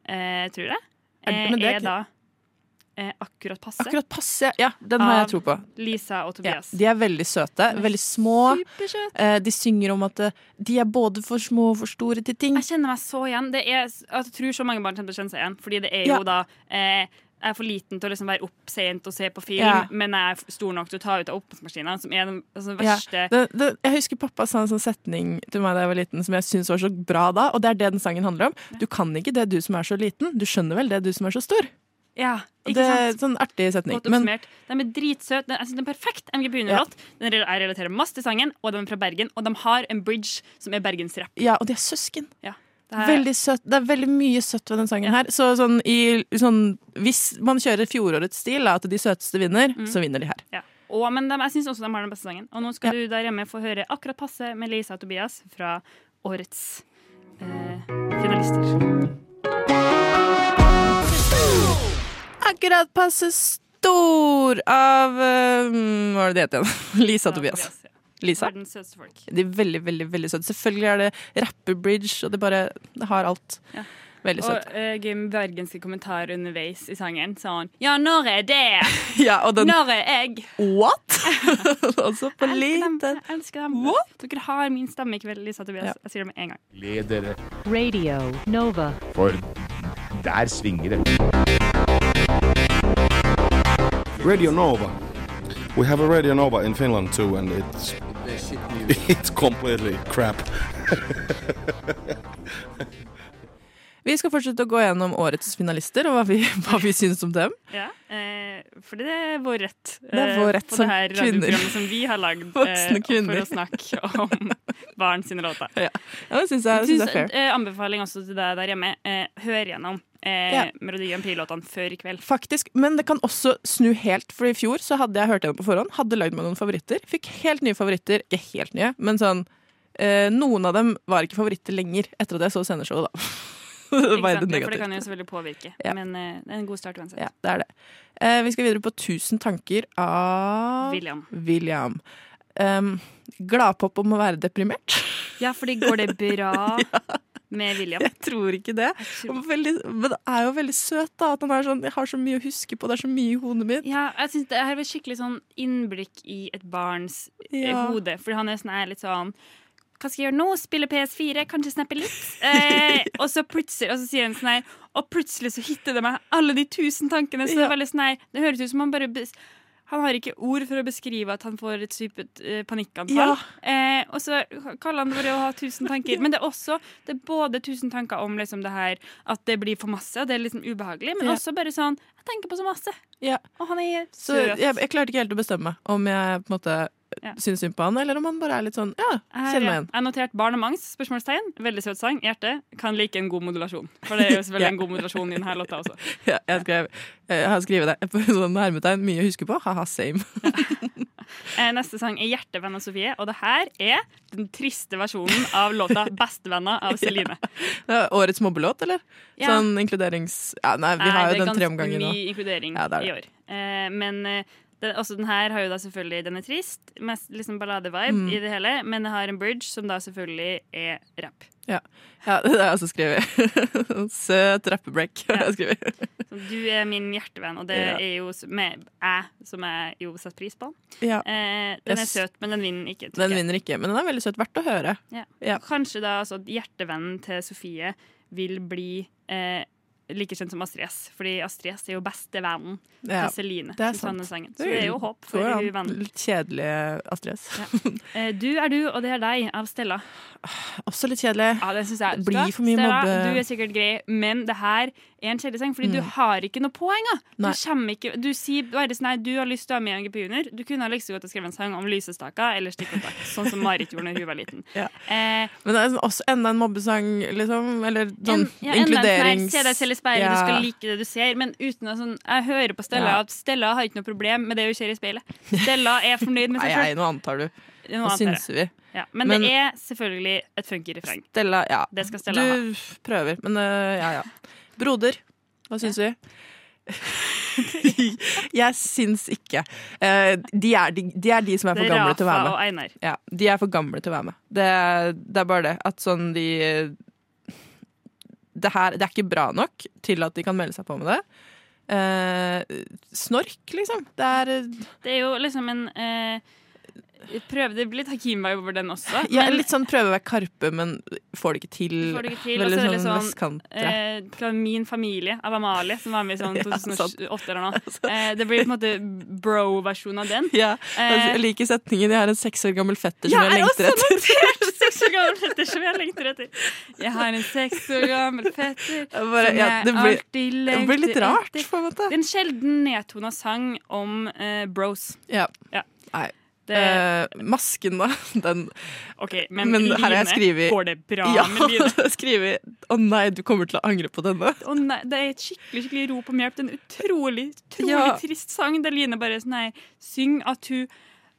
eh, tror jeg, eh, er er da eh, Akkurat passe. Akkurat passe. Ja, den har jeg tro på. Lisa og Ja, Tobias. de er veldig søte, veldig små. Eh, De synger om at eh, de er både for små og for store til ting. Jeg kjenner meg så igjen. Det er, jeg tror så mange barn kommer til å kjenne seg igjen. Fordi det er jo Ja. da eh, Jeg er for liten til å liksom være opp sent og se på film, Ja. men jeg er stor nok til å ta ut av oppvaskmaskina, som er den altså, verste Ja, det, det, jeg husker pappa sa en sånn setning til meg da jeg var liten som jeg syntes var så bra da, og det er det den sangen handler om. Du kan ikke det, du som er så liten. Du skjønner vel det, du som er så stor. Ja, ikke det er sant? sånn artig setning. Godt Men oppsummert. De er dritsøte. Den- Jeg synes det er perfekt MGP Junior-låt. Ja. Jeg relaterer masse til sangen, og de er fra Bergen. Og de har en bridge som er bergensrapp. ja, og de er søsken. Ja. Her- Veldig søtt. Det er veldig mye søtt ved den sangen her. Så sånn i sånn Hvis man kjører fjorårets stil, da, at de søteste vinner, Mm. så vinner de her. Ja. Og, men de, jeg syns også de har den beste sangen. Og nå skal du der hjemme få høre akkurat passe med Lisa og Tobias fra årets eh, finalister. Akkurat passe stor av eh, Hva var det det het igjen? Lisa og Tobias. Lisa. Verdens søteste folk. De er veldig, veldig veldig søte. Selvfølgelig er det rapper-bridge, og det bare Det har alt. Ja. Veldig søtt. Og uh, gøy med bergenske kommentarer underveis i sangen. Sånn Ja, når er det? Ja, og den Når er jeg? What?! Også på Jeg elsker dem. lite. Jeg elsker dem. Dere har min stemme i kveld, Lisa Tobias. Ja. Jeg sier det med en gang. Ledere. Radio Nova. for der svinger det. Radio Nova. We have a Radio Nova in Finland too, and it's it's completely crap. Vi skal fortsette å gå gjennom årets finalister og hva vi, hva vi syns om dem. Ja, eh, fordi det er vår rett. Det er vår rett på det her radioprogrammet som vi har lagd Voksne for å snakke om barn sine låter. Ja, ja det syns jeg, synes er fair. eh, anbefaling også til deg der hjemme. Eh, hør gjennom eh, Ja. Melodi Grand Prix-låtene før i kveld. Faktisk, Men det kan også snu helt, for i fjor så hadde jeg hørt henne på forhånd. Hadde lagd meg noen favoritter. Fikk helt nye favoritter. Ikke helt nye, men sånn eh, Noen av dem var ikke favoritter lenger etter at jeg så sceneshowet, da. Ikke det Ja, for det kan jo selvfølgelig påvirke, Ja. men uh, det er en god start uansett. Ja, det er det. Uh, vi skal videre på 'Tusen tanker' av William. William. Um, Gladpop om å være deprimert. Ja, fordi går det bra med William? Jeg tror ikke det. Og veldig, men det er jo veldig søt, da. At han er sånn Jeg har så mye å huske på, det er så mye i hodet mitt. Ja, jeg synes det er skikkelig sånn innblikk i et barns eh, Ja. hode. For han er sånn litt sånn Hva skal jeg gjøre nå? Spille PS4? Kanskje snappe litt? Eh, og så plutselig Og så sier han sånn her Og plutselig så hitter det meg alle de tusen tankene. Så det er veldig sånn her Det høres ut som han bare han har ikke ord for å beskrive at han får et supert eh, panikkanfall. Eh, og så kaller han det bare å ha tusen tanker. Men det er også det er både tusen tanker om liksom det her at det blir for masse, og det er liksom ubehagelig, men Ja. også bare sånn Jeg tenker på så masse. Ja. Og han er Så jeg, jeg klarte ikke helt å bestemme om jeg på en måte Ja. syns synd på han, eller om han bare er litt sånn Ja, Her, kjenner meg igjen. Jeg har notert mangs', spørsmålstegn. Veldig søt sang. Hjerte. Kan like en god modulasjon. For det er jo selvfølgelig Ja. en god modulasjon i denne låta også. Ja, jeg, skrev, jeg har skrevet det på sånn hermetegn. Mye å huske på. Ha-ha, same. Eh, neste sang er 'Hjertevenn av Sofie', og det her er den triste versjonen av låta 'Bestevenner' av Celine. Det er årets mobbelåt, eller? Ja. Sånn inkluderings... Ja, nei, vi Nei, har det jo er den tre ganske omganger nå. mye inkludering Ja, det er i år. Eh, men eh, Den, også den her har jo da selvfølgelig Den er trist, mest liksom balladevibe Mm. i det hele, men det har en bridge som da selvfølgelig er rapp. Ja. ja, det har jeg også skrevet. Søt rappebreak har jeg skrevet. Du er min hjertevenn, og det Ja. er jo med jeg som jeg jo setter pris på. Ja. Eh, den er søt, men den vinner ikke. Den vinner ikke, men den er veldig søt. Verdt å høre. Ja. Ja. Kanskje da altså, hjertevennen til Sofie vil bli eh, like kjent som Astrid S. Fordi Astrid S er jo bestevennen Ja, til Celine. det er sant. sangen. Så det er jo håp for hun vennen. Litt kjedelig Astrid S. ja. du er du, og det er deg, av Stella. Også litt kjedelig. Ja, det syns jeg. Det blir for mye Stella, mobbe- Du er sikkert grei, men det her er en fordi fordi du Mm. har ikke noe poeng. Du ikke Du sier bare sånn nei, du har lyst til å være med i MGP Junior. Du kunne ha lyst til å skrive en sang om lysestaker eller stikkontakt, sånn som Marit gjorde når hun var liten. Ja. Eh, Men det er også enda en mobbesang, liksom. Eller sånn en, ja, sånn inkluderings... Se deg selv i speilet, du skal like det du ser. Men uten å sånn Jeg hører på Stella Ja. at Stella har ikke noe problem med det hun ser i speilet. Stella er fornøyd med seg selv nei, nei, nå antar du. Nå synser vi. Ja, men, Men- det er selvfølgelig et funky refreng. Stella, ja. Stella du prøver, men uh, ja, ja. Broder, hva syns vi? jeg syns ikke. Eh, de, er, de, de er de som er for er gamle til å være med. Rafa og Einar. Ja, de er for gamle til å være med. Det, det er bare det at sånn de det, her, det er ikke bra nok til at de kan melde seg på med det. Eh, snork, liksom. Det er Det er jo liksom en eh, prøve, Det blir litt Hakim-vibe over den også. ja, men- litt sånn prøve å være Karpe, men får det ikke til. Får det ikke til. Veldig sånn sånn, vestkant. eh, fra Min familie av Amalie, som var med i sånn Ja, 2008 eller noe. Eh, det blir på en måte bro-versjon av den. Ja, Eh, jeg liker setningen 'Jeg har en seks år gammel fetter som Ja, jeg er lengter etter'. notert seks år gammel fetter som jeg lengter etter. Jeg har en seks år gammel fetter bare- som jeg ja, blir- alltid det blir litt rart, etter. på en måte. Det er en sjelden nedtona sang om eh, bros. Ja. Ja. Nei. Det- Eh, masken, da. Den OK, men, Men her har jeg Line, skrevet går det bra Ja, med Line? skrevet 'Å nei, du kommer til å angre på denne'. Å nei, det er et skikkelig skikkelig rop om hjelp. Det er en utrolig utrolig Ja. trist sang der Line bare sånn nei, syng at hun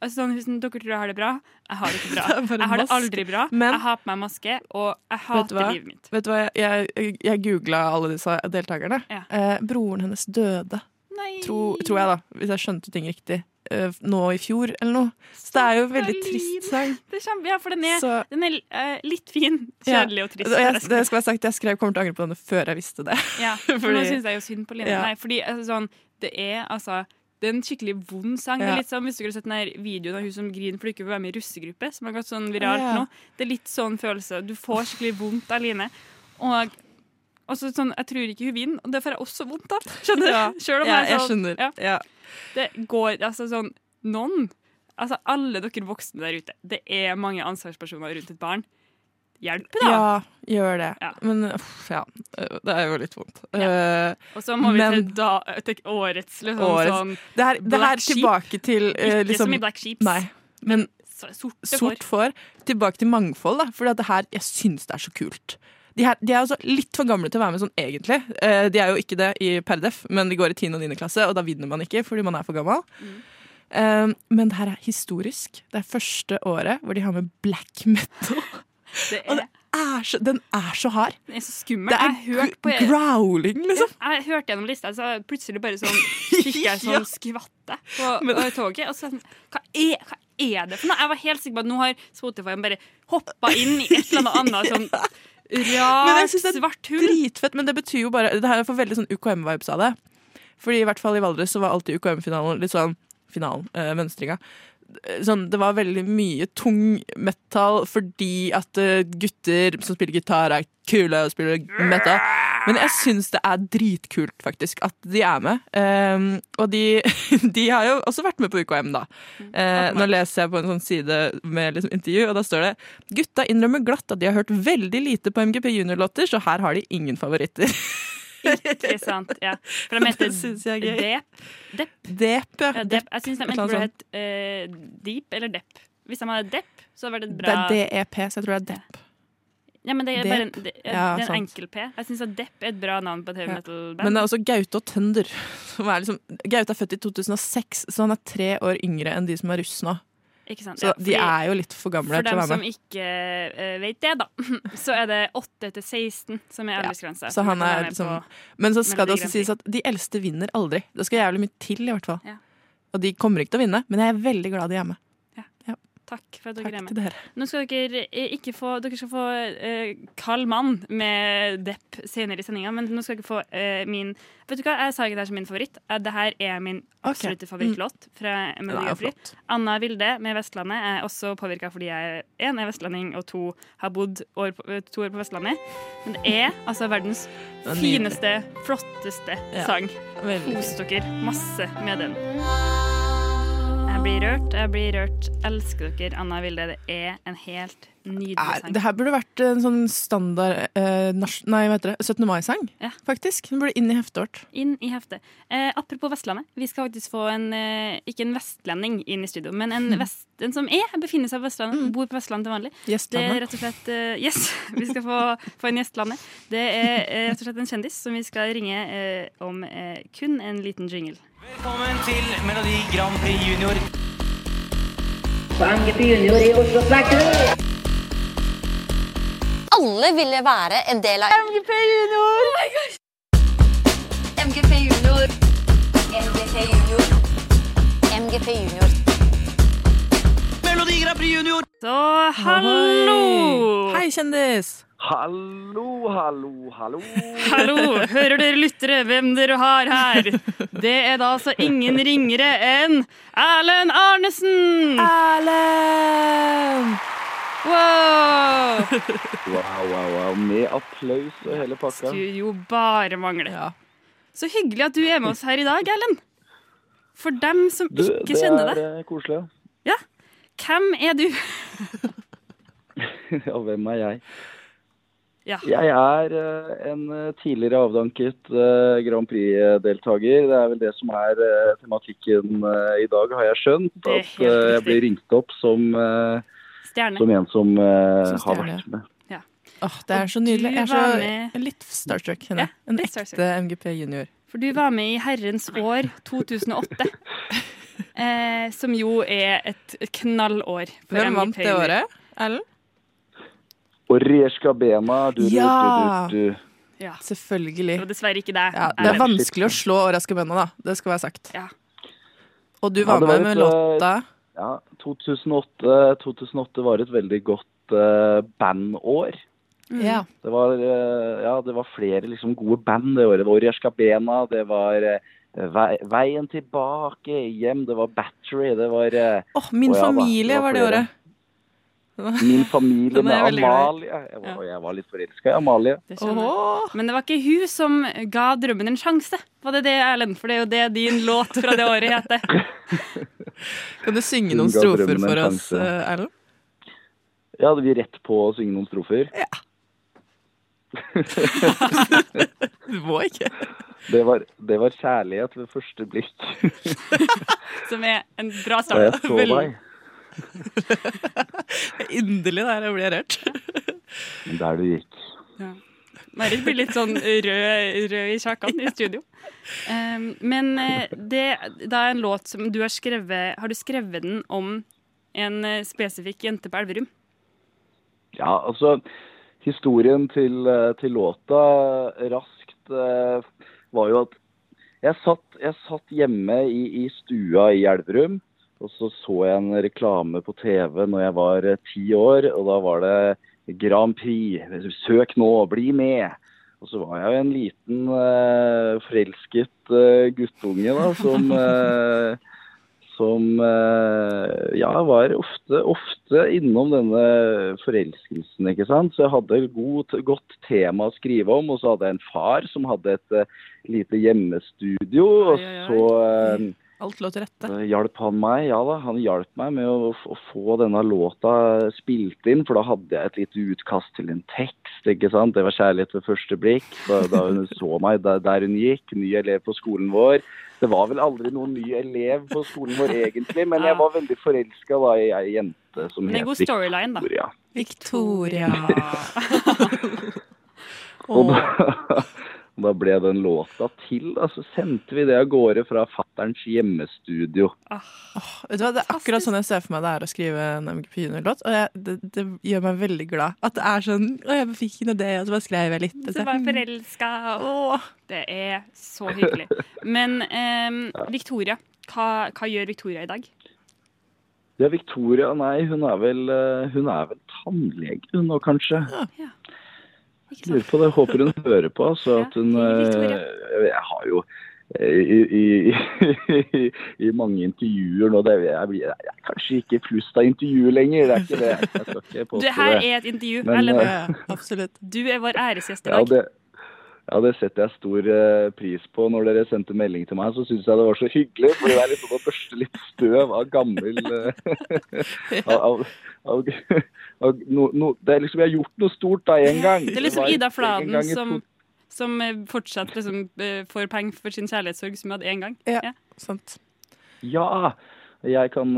altså, sånn, Dere tror jeg har det bra. Jeg har det ikke bra. Det jeg har det aldri bra. Men- jeg har på meg maske, og jeg hater livet mitt. Vet du hva? Jeg, jeg, jeg googla alle disse deltakerne. Ja. Eh, broren hennes døde, Nei. tro, tror jeg, da. Hvis jeg skjønte ting riktig. Eh, nå i fjor, eller noe. Så det er jo en veldig trist sang. Det kjempe, ja, for den er, den er uh, litt fin. Ja. Kjedelig og trist. Jeg, det skal være sagt, jeg skrev 'kommer til å angre på denne' før jeg visste det. Ja, for nå syns jeg jo synd på Line. Ja. Nei, fordi altså, sånn, det er altså det er en skikkelig vond sang. Det er litt sånn, Hvis dere har sett den videoen av hun som griner fordi hun ikke vil være med i russegruppe, som har gått sånn viralt Ja. nå, det er litt sånn følelse. Du får skikkelig vondt av Line. Og og så sånn, jeg tror ikke hun vinner, og det får jeg også vondt av. Skjønner du? Ja. Selv om Ja, jeg, sånn, jeg skjønner. Ja, det går altså sånn Noen, altså alle dere voksne der ute, det er mange ansvarspersoner rundt et barn. Hjelp, da! Ja, gjør det. Ja. Men uff, ja. Det er jo litt vondt. Ja. Og så må vi Men- til, da, til årets liksom årets- sånn det her, det her tilbake til uh, Ikke liksom, som i Black Sheeps. Nei. Men Så- sorte sort for får. Tilbake til mangfold, da. For det her, jeg syns det er så kult. De, her, de er altså litt for gamle til å være med sånn egentlig. Eh, de er jo ikke det i Perdef, men de går i 10. og 9. klasse, og da vinner man ikke fordi man er for gammel. Mm. Eh, men det her er historisk. Det er første året hvor de har med black metal. Det Og det er så, den er så hard. Den er så skummel. Det er jeg på growling, liksom. Jeg hørte gjennom lista, så plutselig bare sånn fikk jeg sånn skvatte på, på toget. Og så sånn, hva er, hva er det for noe? Jeg var helt sikker på at nå har Spotify bare hoppa inn i et eller annet annet sånn Men jeg synes det er svart hull. Dritfett, men det betyr jo bare Det her får veldig sånn UKM-vibes av det. Fordi i hvert fall i Valdres så var alltid UKM-finalen litt sånn Finalen, øh, mønstringa. Sånn, det var veldig mye tung metal fordi at eh, gutter som spiller gitar, er kule og spiller metal. Men jeg syns det er dritkult, faktisk, at de er med. Um, og de, de har jo også vært med på UKM, da. Uh, nå leser jeg på en sånn side med liksom intervju, og da står det Gutta innrømmer glatt at de har hørt veldig lite på MGP Junior-låter, så her har de ingen favoritter. Ikke sant? Ja. For de heter Det er. Dep. Dep. Dep, ja. Dep. Jeg syns de enten burde hett uh, Deep eller Depp. Hvis de hadde Depp, så hadde det vært et Det bra er DEP, så jeg tror det er Depp. Ja, men det er bare en, det, Ja, det er en enkel P. Jeg syns Depp er et bra navn på et heavy metal-band. Men det er også Gaute og Tønder. Som er liksom, Gaute er født i 2006, så han er tre år yngre enn de som er russ nå. Så Ja, de er jo litt for gamle For til å dem som ikke uh, vet det, da, så er det 8 til 16 som er aldersgrensa. Han er liksom Men så skal det også sies at de eldste vinner aldri. Det skal jævlig mye til, i hvert fall. Ja. Og de kommer ikke til å vinne, men jeg er veldig glad de er med. Takk for at dere Takk er med. dere. Nå skal dere eh, ikke få Dere skal få eh, Kald mann med Depp senere i sendinga, men nå skal dere få eh, min Vet du hva, jeg sa ikke det her som min favoritt. Det her er min absolutte favorittlåt fra Den Melodi Grand Prix. Anna Vilde med 'Vestlandet' er også påvirka fordi jeg én er vestlending og to har bodd år på, eh, to år på Vestlandet. Men det er altså verdens er fineste, flotteste Ja, sang. Kos dere masse med den. Blir rørt, jeg blir rørt. Elsker dere, Anna Vilde. Det er en helt nydelig sang. det her burde vært en sånn standard eh, Nei, hva heter det? 17. mai-sang, faktisk. Den burde inn i heftet vårt. Inn i heftet. Eh, apropos Vestlandet. Vi skal faktisk få en eh, ikke en vestlending inn i studio, men en, vest, en som er, befinner seg på Vestlandet. Bor på Vestlandet til vanlig. Gjestlandet. Det er rett og slett eh, Yes, vi skal få, få en gjestlandet. Det er eh, rett og slett en kjendis som vi skal ringe eh, om kun en liten jingle. Velkommen til Melodi Grand Prix Junior. MGP Junior i Oslo Spektrum. Alle ville være en del av MGP Junior! Oh my gosh. MGP Junior. MGP Junior. MGP Junior. Melodi Grand Prix Junior! Så hallo! Hei, kjendis! Hallo, hallo, hallo. Hallo, hører dere lyttere hvem dere har her? Det er da altså ingen ringere enn Erlend Arnesen! Erlend! Wow! Wow, wow, wow. Med applaus og hele pakka. Skulle jo bare mangle. Ja. Så hyggelig at du er med oss her i dag, Erlend. For dem som Du, ikke kjenner deg. Det er koselig. ja. Hvem er du? Ja, hvem er jeg? Ja. Jeg er eh, en eh, tidligere avdanket eh, Grand Prix-deltaker. Det er vel det som er tematikken i dag, har jeg skjønt. At jeg blir ringt opp som, som en som Som har vært med. Ja. Oh, det er så nydelig. Jeg er så litt starstruck. kjenner jeg. En ekte. MGP junior. For du var med i herrens år 2008. Eh, som jo er et knallår. for Hvem vant det året? Ellen? Og Reshka Bema, du, du, Ja! du, du, du. Ja. Selvfølgelig. Det dessverre ikke deg. Ja, det er vanskelig å slå Åra Bena, da. Det skal være sagt. Ja. Og du Ja, var med et, med eh, låta Ja, 2008, 2008 var et veldig godt uh, bandår. Mm. Ja. Det var, uh, ja, det var flere liksom, gode band det året. Det var Orieska Bena, det var Vei- Veien tilbake hjem, det var Battery, det var eh, Åh, Min ja da, familie var det året. Min familie med. Amalie. Jeg var, jeg var litt forelska i Amalie. Det. Men det var ikke hun som ga drømmen en sjanse. Var det det, Erlend? For det er jo det din låt fra det året heter. Kan du synge noen strofer for oss, eh, Erlend? Ja, hadde vi rett på å synge noen strofer? Du må ikke. Det var, det var kjærlighet ved første blikk. Som er en bra start. Da jeg så deg. Inderlig der, jeg blir rørt. Der du gikk. Ja. Marit blir litt sånn rød, rød i kjakan i studio. Um, men eh, det, det er en låt som du har skrevet Har du skrevet den om en eh, spesifikk jente på Elverum? Ja, altså Historien til, eh, til låta raskt eh, var jo at jeg satt, jeg satt hjemme i, i stua i Elverum, og så så jeg en reklame på TV når jeg var eh, ti år, og da var det Grand Prix. Søk nå, bli med. Og så var jeg jo en liten eh, forelsket eh, guttunge da, som eh, som eh, ja, var ofte, ofte innom denne forelskelsen, ikke sant. Så jeg hadde et god, godt tema å skrive om, og så hadde jeg en far som hadde et eh, lite hjemmestudio, og så eh, Alt lå til rette. hjalp han meg, ja da, han hjalp meg med å, å få denne låta spilt inn, for da hadde jeg et lite utkast til en tekst, ikke sant. Det var kjærlighet ved første blikk, da, da hun så meg der, der hun gikk, ny elev på skolen vår. Det var vel aldri noen ny elev på skolen vår egentlig, men jeg var veldig forelska da i ei jente som het god storyline, da. Victoria. Victoria. Og da, og da ble den låta til, da, så sendte vi det av gårde fra fatterns hjemmestudio. Vet du hva, Det er akkurat sånn jeg ser for meg det er å skrive en MGP Junior-låt. Og jeg, det, det gjør meg veldig glad. At det er sånn Å, jeg fikk en idé, og så bare skrev jeg litt. Så var jeg forelska. Det er så hyggelig. Men eh, Victoria, hva, hva gjør Victoria i dag? Ja, Victoria, nei, hun er vel, eh, hun er vel tannlege hun nå, kanskje. Lurer på det. Håper hun hører på. Så at hun eh, Jeg har jo eh, i, i, i, i mange intervjuer nå det, jeg, blir, jeg er kanskje ikke flust av intervjuer lenger. Det er ikke det. Jeg skal ikke påstå Det her er et intervju. Men, Ellen, ja, absolutt. du er vår æresgjest i Ja, dag. det, ja, det setter jeg stor eh, pris på. Når dere sendte melding til meg, så syns jeg det var så hyggelig. For det er liksom å børste litt støv av gammel eh, av, av, av, no, no, Det er liksom Jeg har gjort noe stort da en gang. Det er liksom Ida Fladen som, som eh, fortsatt liksom, får penger for sin kjærlighetssorg, som vi hadde én gang. Ja, sant. Ja. Jeg kan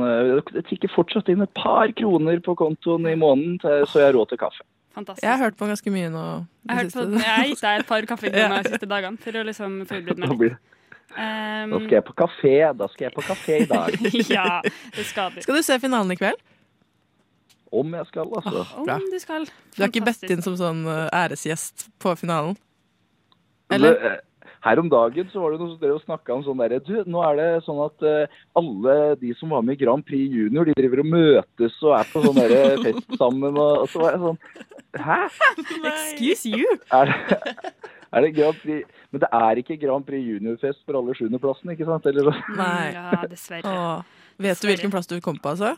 Det tikker fortsatt inn et par kroner på kontoen i måneden, til, så jeg har råd til kaffe. Fantastisk. Jeg har hørt på ganske mye nå. Jeg har, hørt på, jeg har gitt deg et par kaffekroner de siste dagene for å liksom forberede meg Nå blir, Um, da skal jeg på kafé. Da skal jeg på kafé i dag. ja, det skal du. Skal du se finalen i kveld? Om jeg skal, altså. Oh, Om du skal. Du er ikke bedt inn som sånn eh, æresgjest på finalen? Eller? Eller? Her om dagen så var det noen som drev og snakka om sånn derre Du, nå er det sånn at eh, alle de som var med i Grand Prix Junior, de driver og møtes og er på sånn derre fest sammen, og, og så var jeg sånn Hæ? Excuse you! Er det, er det Grand Prix Men det er ikke Grand Prix Junior-fest for alle sjuendeplassene, ikke sant? Eller så. Nei. Ja, dessverre. Åh. Vet du hvilken plass du kom på, altså?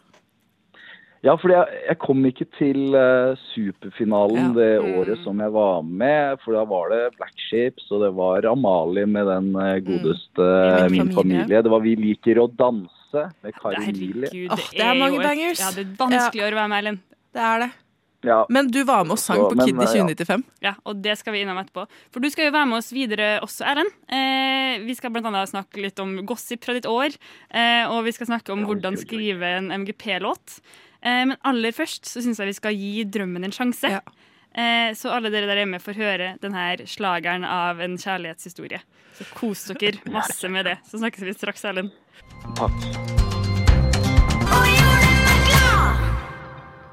Ja, fordi jeg, jeg kom ikke til uh, superfinalen Ja. det Mm. året som jeg var med. For da var det Black Ships, og det var Amalie med den uh, godeste Mm. Min Min familie. familie. Det var Vi liker å danse med Kari Mili. Emilie. det, Åh, det er mange bangers. Ja, det er vanskelig å være med, Erlend. Det er det. Ja. Men du var med og sang på Kid i 2095. ja. Ja, og det skal vi innom etterpå. For du skal jo være med oss videre også, Erlend. Eh, vi skal annet snakke litt om gossip fra ditt år. Eh, og vi skal snakke om hvordan skrive en MGP-låt. Eh, men aller først så syns jeg vi skal gi drømmen en sjanse. Eh, så alle dere der hjemme får høre denne slageren av en kjærlighetshistorie. Så kos dere masse med det. Så snakkes vi straks, Erlend. Takk.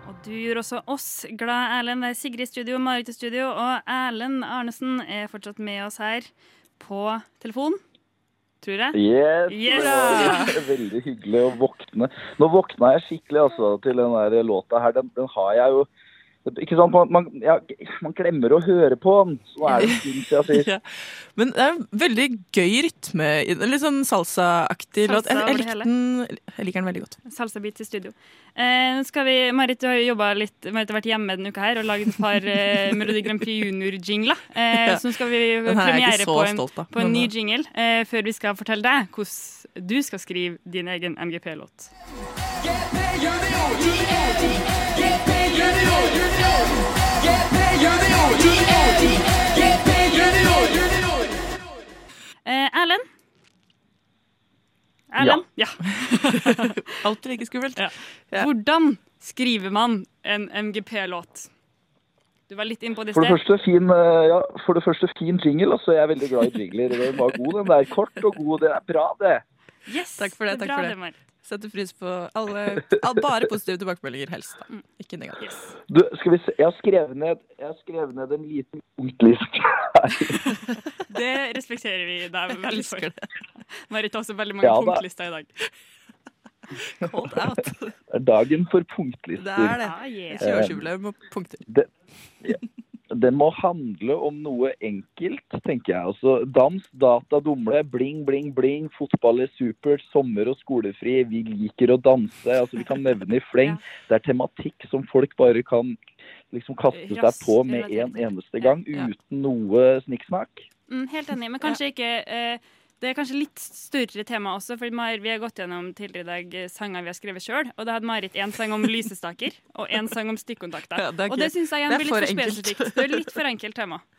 Og du gjør også oss glad, Erlend. Det er Sigrid i studio, Marit i studio, og Erlend Arnesen er fortsatt med oss her på telefon. Tror jeg. Yes, Yes! det var veldig hyggelig å våkne. Nå våkna jeg skikkelig altså, til den låta her. Den, den har jeg jo ikke sant, man, man, ja, man glemmer å høre på den. Så er det en stund siden sist. Ja. Men det er en veldig gøy rytme. Litt sånn salsa-aktig låt. Jeg, jeg, likte den, jeg liker den veldig godt. Salsa-beat i studio. Eh, skal vi, Marit, du har jo litt Marit har vært hjemme denne uka her og laget et par eh, Melodi Grand Prix Junior-jingler. Eh, Ja. Så skal vi er premiere på en, stolt på en ny eh, jingle eh, før vi skal fortelle deg hvordan du skal skrive din egen MGP-låt. Eh, Erlend? Erlend? Ja. Alltid like skummelt. Ja. Hvordan skriver man en MGP-låt? Du var litt inn på det For det, første, fin, eh, ja, for det første, fin jingle. Altså, jeg er veldig glad i jingler. Den var god, den der. Kort og god. Det er bra, det. Yes, Takk for det. det takk bra for det, det. Setter pris på alle, all, bare positive tilbakemeldinger, helst. da. Ikke negativt. Du, skal vi se. Jeg har skrevet ned, jeg har skrevet ned en liten punktliste. Det respekterer vi deg veldig for. Marit har også veldig mange Ja, da. punktlister i dag. Cold out. Det er dagen for punktlister. Det er det. Ah, yeah. 20-årsjubileum og punkter. det, ja, det må handle om noe enkelt, tenker jeg. Altså, dans, data, dumle, bling, bling, bling, fotball er supert, sommer og skolefri, vi liker å danse. Altså, vi kan nevne i fleng. Det er tematikk som folk bare kan liksom kaste seg på med en eneste gang, uten noe snikksnakk. Mm, helt enig, men kanskje ikke eh, Det er kanskje litt større tema også, for vi har gått gjennom tidligere i dag eh, sanger vi har skrevet sjøl. Og da hadde Marit én sang om lysestaker og én sang om stikkontakter. Ja, og det syns jeg igjen er blir litt for for spesifikt. Det er litt for enkelt tema.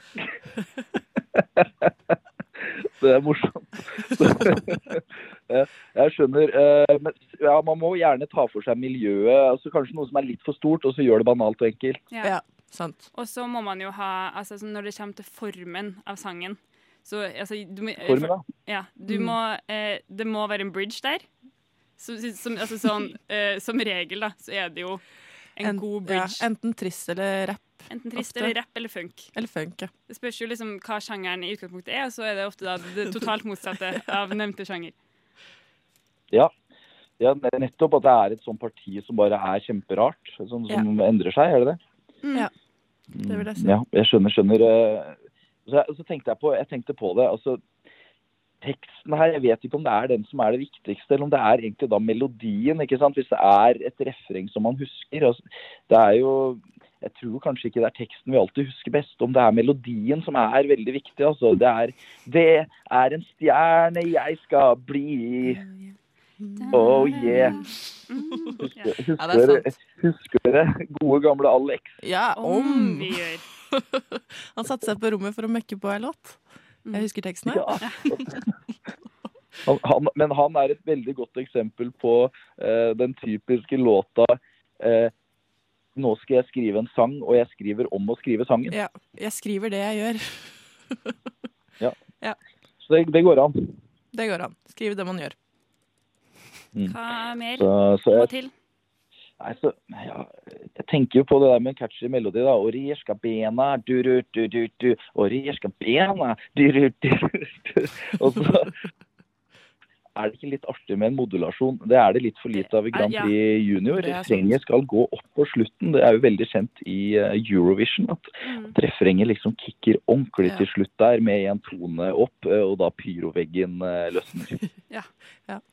Det er morsomt. Jeg skjønner. eh, Men ja, man må gjerne ta for seg miljøet. altså Kanskje noe som er litt for stort, og så gjør det banalt og enkelt. Ja. Ja, sant. Og så må man jo ha altså, Når det kommer til formen av sangen så, altså, du, må- Formen, da? Ja, du Mm. må, eh, det må være en bridge der. Så, som, altså, sånn, eh, som regel da, så er det jo en, En- god Ja, bridge. enten trist eller rapp. Enten trist ofte. eller rapp eller funk. Eller funk, ja. Det spørs jo liksom hva sjangeren i utgangspunktet er, og så er det ofte da det totalt motsatte av nevnte sjanger. Ja. ja, nettopp at det er et sånt parti som bare er kjemperart. Som, som endrer seg, er det det? Ja, det vil jeg si. Ja, jeg skjønner, skjønner. Så, jeg- så tenkte jeg på, jeg tenkte på det. altså Teksten her, jeg vet ikke om det er den som er det viktigste, eller om det er egentlig da melodien. ikke sant? Hvis det er et refreng som man husker. Altså, det er jo Jeg tror kanskje ikke det er teksten vi alltid husker best, om det er melodien som er veldig viktig. altså. Det er Det er en stjerne jeg skal bli. Oh yeah. Husker, det husker, er dere, husker dere gode gamle Alex? Ja, om! vi gjør. Han satte seg på rommet for å mekke på ei låt. Jeg husker teksten her. Ja. Han, han, men han er et veldig godt eksempel på eh, den typiske låta eh, Nå skal jeg skrive en sang, og jeg skriver om å skrive sangen. Ja, jeg skriver det jeg gjør. Ja. Ja. Så det, det går an. Det går an. Skriv det man gjør. Mm. Hva mer Så, så må jeg, til? Nei, ja, jeg tenker jo på det der med en catchy melodi. da. Orierska bena, du, du, du, du, du. Orierska bena, du, du, du, du. Og er det ikke litt artig med en modulasjon. Det er det litt for lite av i Grand Ja. Prix Junior. Er sant. Refrenget skal gå opp på slutten. Det er jo veldig kjent i eh, Eurovision at, at refrenget liksom kicker ordentlig Ja. til slutt der med en tone opp, eh, og da pyroveggen eh, løsner. Ja.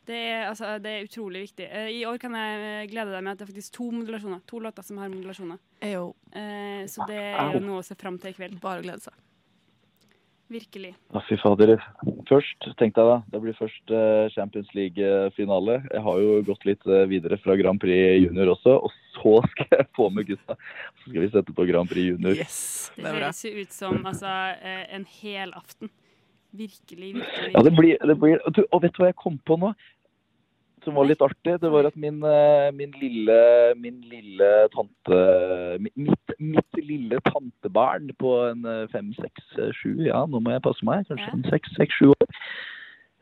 Det er, altså, det er utrolig viktig. I år kan jeg glede deg med at det er faktisk to modulasjoner. To låter som har modulasjoner. Eyo. Eh, så det er jo noe å se fram til i kveld. Bare å glede seg. Virkelig. Ja, fy fader. Først, tenkte jeg da, det blir først eh, Champions League-finale. Jeg har jo gått litt eh, videre fra Grand Prix Junior også, og så skal jeg få med gutta. Så skal vi sette på Grand Prix Junior. Yes, Det, det høres jo ut som altså, eh, en hel aften. Virkelig, virkelig. Ja, det blir, det blir og, du, og vet du hva jeg kom på nå? Som var litt artig. Det var at min, eh, min lille min lille tante Mitt, mitt lille tantebarn på en eh, fem, seks, eh, sju Ja, nå må jeg passe meg. Kanskje Ja. en seks, seks, sju år.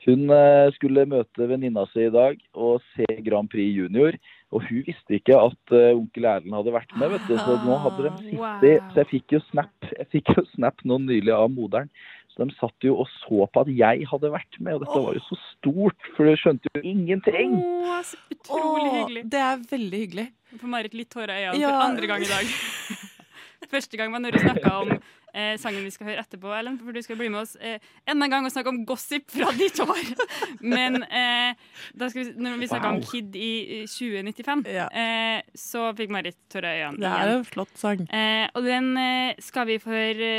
Hun skulle møte venninna si i dag og se Grand Prix Junior. Og hun visste ikke at onkel Erlend hadde vært med, vet du. Så nå hadde de sittet Wow. Så jeg fikk jo snap Jeg fikk jo snap nå nylig av moderen. Så de satt jo og så på at jeg hadde vært med, og dette var jo så stort, for de skjønte jo ingenting. Å, så utrolig Åh, hyggelig. det er veldig hyggelig. Får Marit litt tårer i øynene Ja. for andre gang i dag. Første gang var når du snakka om eh, sangen vi skal høre etterpå, Ellen. For du skal bli med oss eh, enda en gang og snakke om gossip fra ditt år. Men eh, da skal vi, når vi snakka om Kid i eh, 2095, eh, så fikk Marit tårer i øynene. Det er en flott sang. Eh, og den eh, skal vi få høre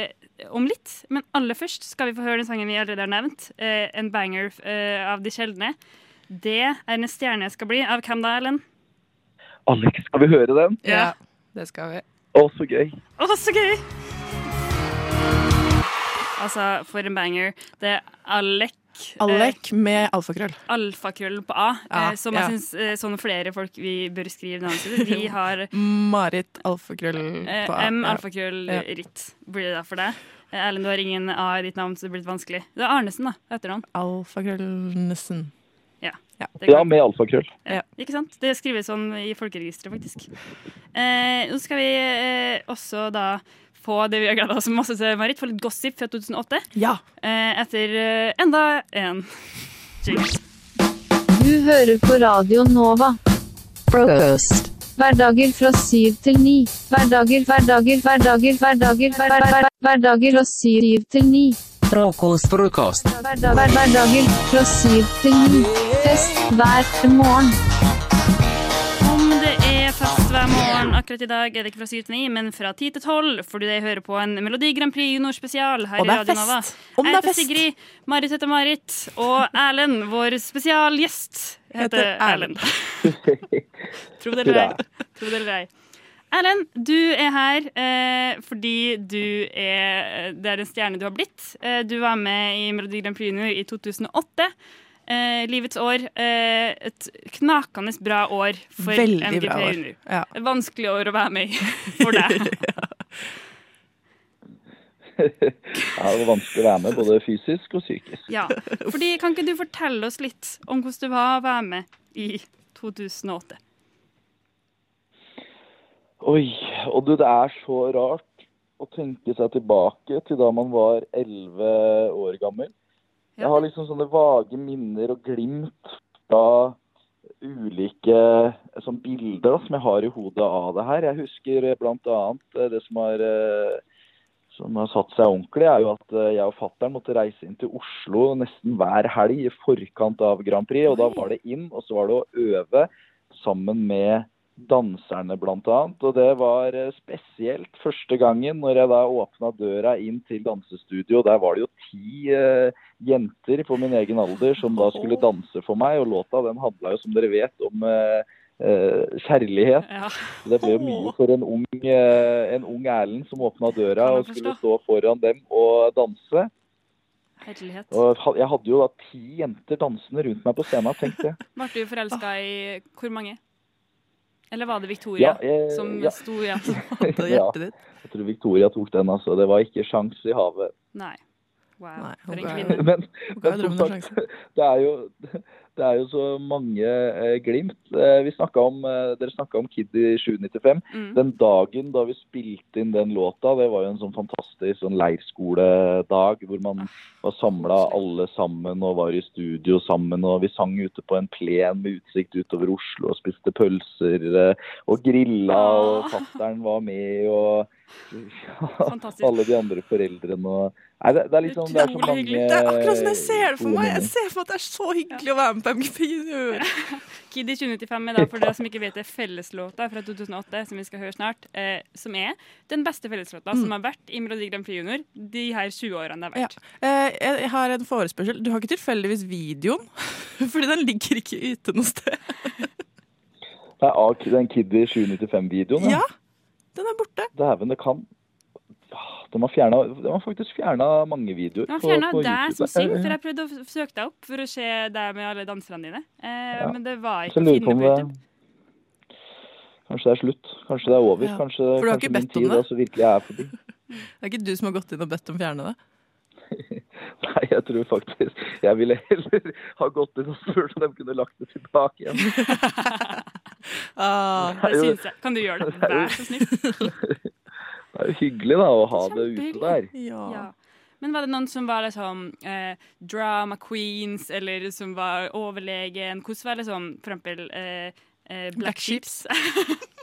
om litt. Men aller først skal vi få høre den sangen vi allerede har nevnt. Eh, en banger eh, av de sjeldne. Det er en stjerne jeg skal bli. Av hvem da, Ellen? Alex, skal vi høre den? Ja, det skal vi. Å, så gøy. Å, så gøy! Altså, for en banger. Det er Alec. Alec med alfakrøll. Alfakrøll på A, Ja, som jeg ja. syns eh, sånn flere folk vi bør skrive navnet sitt. Vi har Marit alfakrøll eh, på A. M. Alfakrøll Ja. Ritt. Blir det da for deg? Eh, Erlend, du har ingen A i ditt navn, så det blir litt vanskelig. Det er Arnesen, da. Etternavn. Alfakrøllnesen. Ja. Ja. Ja, med alfakrøll. Ja, ikke sant? Det skrives sånn i folkeregisteret, faktisk. Eh, nå skal vi eh, også da få det vi har gleda oss masse til, Marit, for litt gossip fra 2008. Ja. Eh, etter eh, enda en jingle. Du hører på Radio Nova. Frokost. Hverdager fra syv til ni. Hverdager, hverdager, hverdager, hverdager, hver, hver, hver, hverdager fra syv til ni. Frokost, frokost. Hverdager fra syv til ni. Fest hver morgen. Hver morgen akkurat i dag, er det ikke fra 7 til 9, men fra 10 til 12, fordi det hører på en Melodi Grand Prix Junior spesial her i Radio Nova. Om det Jeg er heter fest. Sigrid, Marit heter Marit, og Erlend, vår spesialgjest, heter Heter Erlend. Tro det eller ei. Erlend, du er her eh, fordi du er Det er en stjerne du har blitt. Eh, du var med i Melodi Grand Prix Junior i 2008. Eh, livets år. Eh, et knakende bra år for Veldig MGP bra år. Ja. Et vanskelig år å være med i for deg. Ja, det var vanskelig å være med, både fysisk og psykisk. ja. Fordi, kan ikke du fortelle oss litt om hvordan det var å være med i 2008? Oi, og du, det er så rart å tenke seg tilbake til da man var 11 år gammel. Jeg har liksom sånne vage minner og glimt fra ulike eh, sånn bilder da, som jeg har i hodet av det her. Jeg husker bl.a. blant annet eh, det som har, eh, som har satt seg ordentlig, er jo at eh, jeg og fattern måtte reise inn til Oslo nesten hver helg i forkant av Grand Prix. Og da var det inn, og så var det å øve sammen med danserne annet. Og det var eh, spesielt første gangen når jeg da åpna døra inn til dansestudio. Der var det jo ti eh, jenter på min egen alder som da skulle danse for meg. Og låta den handla jo, som dere vet, om eh, eh, kjærlighet. Ja. Det ble jo mye for en ung, eh, en ung Erlend som åpna døra og skulle stå foran dem og danse. Herlighet. Og jeg hadde jo da ti jenter dansende rundt meg på scenen, tenkte jeg. Ble du forelska i hvor mange? Eller var det Victoria Ja, jeg- som ja. sto igjen? Ja, jeg tror Victoria tok den, altså. Det var ikke sjans i havet. Nei. Wow, Nei, for en kvinne. Men, men som sagt, det er jo, det er jo så mange eh, glimt. Eh, om, eh, dere snakka om Kid i 795. Mm. Den dagen da vi spilte inn den låta, det var jo en sånn fantastisk sånn leirskoledag hvor man var samla alle sammen og var i studio sammen. Og vi sang ute på en plen med utsikt utover Oslo og spiste pølser eh, og grilla. Og fattern var med og Fantastisk. alle de andre foreldrene og Nei, det, det er liksom det er så mange hyggelig. Det er akkurat som jeg ser det for meg. Jeg ser for meg at det er så hyggelig å være med på MGP Junior. Kid i 2095 er da, for dere som ikke vet det, felleslåta fra 2008, som vi skal høre snart, eh, som er den beste felleslåta Mm. som har vært i Melodi Grand Prix Junior de her 20 årene det har Ja. vært. Eh, Jeg har en forespørsel. Du har ikke tilfeldigvis videoen? Fordi den ligger ikke ute noe sted. Det er den Kid i 795-videoen. Ja, den er borte. Dæven, det kan Ah, De har, fjernet, de har faktisk fjerna mange videoer. De har fjerna deg som synger, for jeg prøvde å søke deg opp for å se deg med alle danserne dine. Eh, Ja. Men det var ikke å på finne på det YouTube. Kanskje det er slutt. Kanskje det er over. Ja. Kanskje, For du har ikke bedt om det? altså virkelig er forbi. Det er ikke du som har gått inn og bedt om å fjerne det? Nei, jeg tror faktisk jeg ville heller ha gått inn og spurt om de kunne lagt det tilbake igjen. Ah, Det syns jeg. Kan du gjøre det? det Vær så snill. Det er jo hyggelig da å ha det ute der. Ja. Men var det noen som var liksom eh, drama queens, eller som var overlegen? Hvordan var liksom for eksempel eh, eh, Black Sheeps?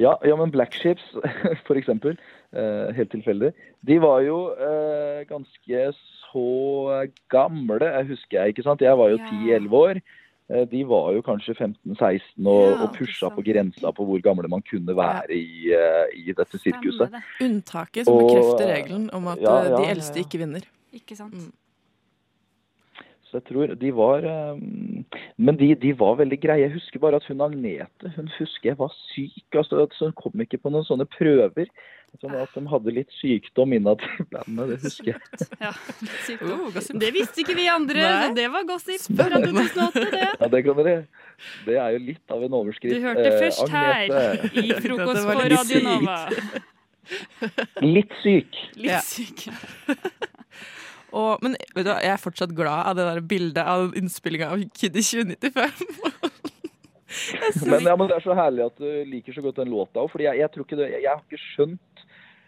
Ja, ja, men Black Ships, for eksempel, eh, helt tilfeldig, de var jo eh, ganske så gamle, jeg husker jeg, ikke sant? Jeg var jo Ja. 10-11 år. Eh, De var jo kanskje 15-16 og, Ja, og pusha på grensa på hvor gamle man kunne være i, eh, i dette sirkuset. Unntaket som bekrefter regelen om at Ja, eh, ja, de eldste ja. ikke vinner. Ikke sant? Så jeg tror de var eh, Men de, de var veldig greie. Jeg husker bare at hun Agnete hun husker jeg var syk. altså at Hun kom ikke på noen sånne prøver. Sånn at de hadde litt sykdom innad i bandet, det husker jeg. Ja. Oh, det visste ikke vi andre, Nei. det var gossip fra 2008, det. Ja, det kan dere. Det er jo litt av en overskrift. Du hørte først Eh, først her i frokost på Radio. Nova. Litt syk. Litt Ja. Og, men vet du, jeg er fortsatt glad av det der bildet av innspillinga av Kid i 2095. Jeg er så Men, ja, men det er så herlig at du liker så godt den låta òg. For jeg, jeg, tror det, jeg har ikke skjønt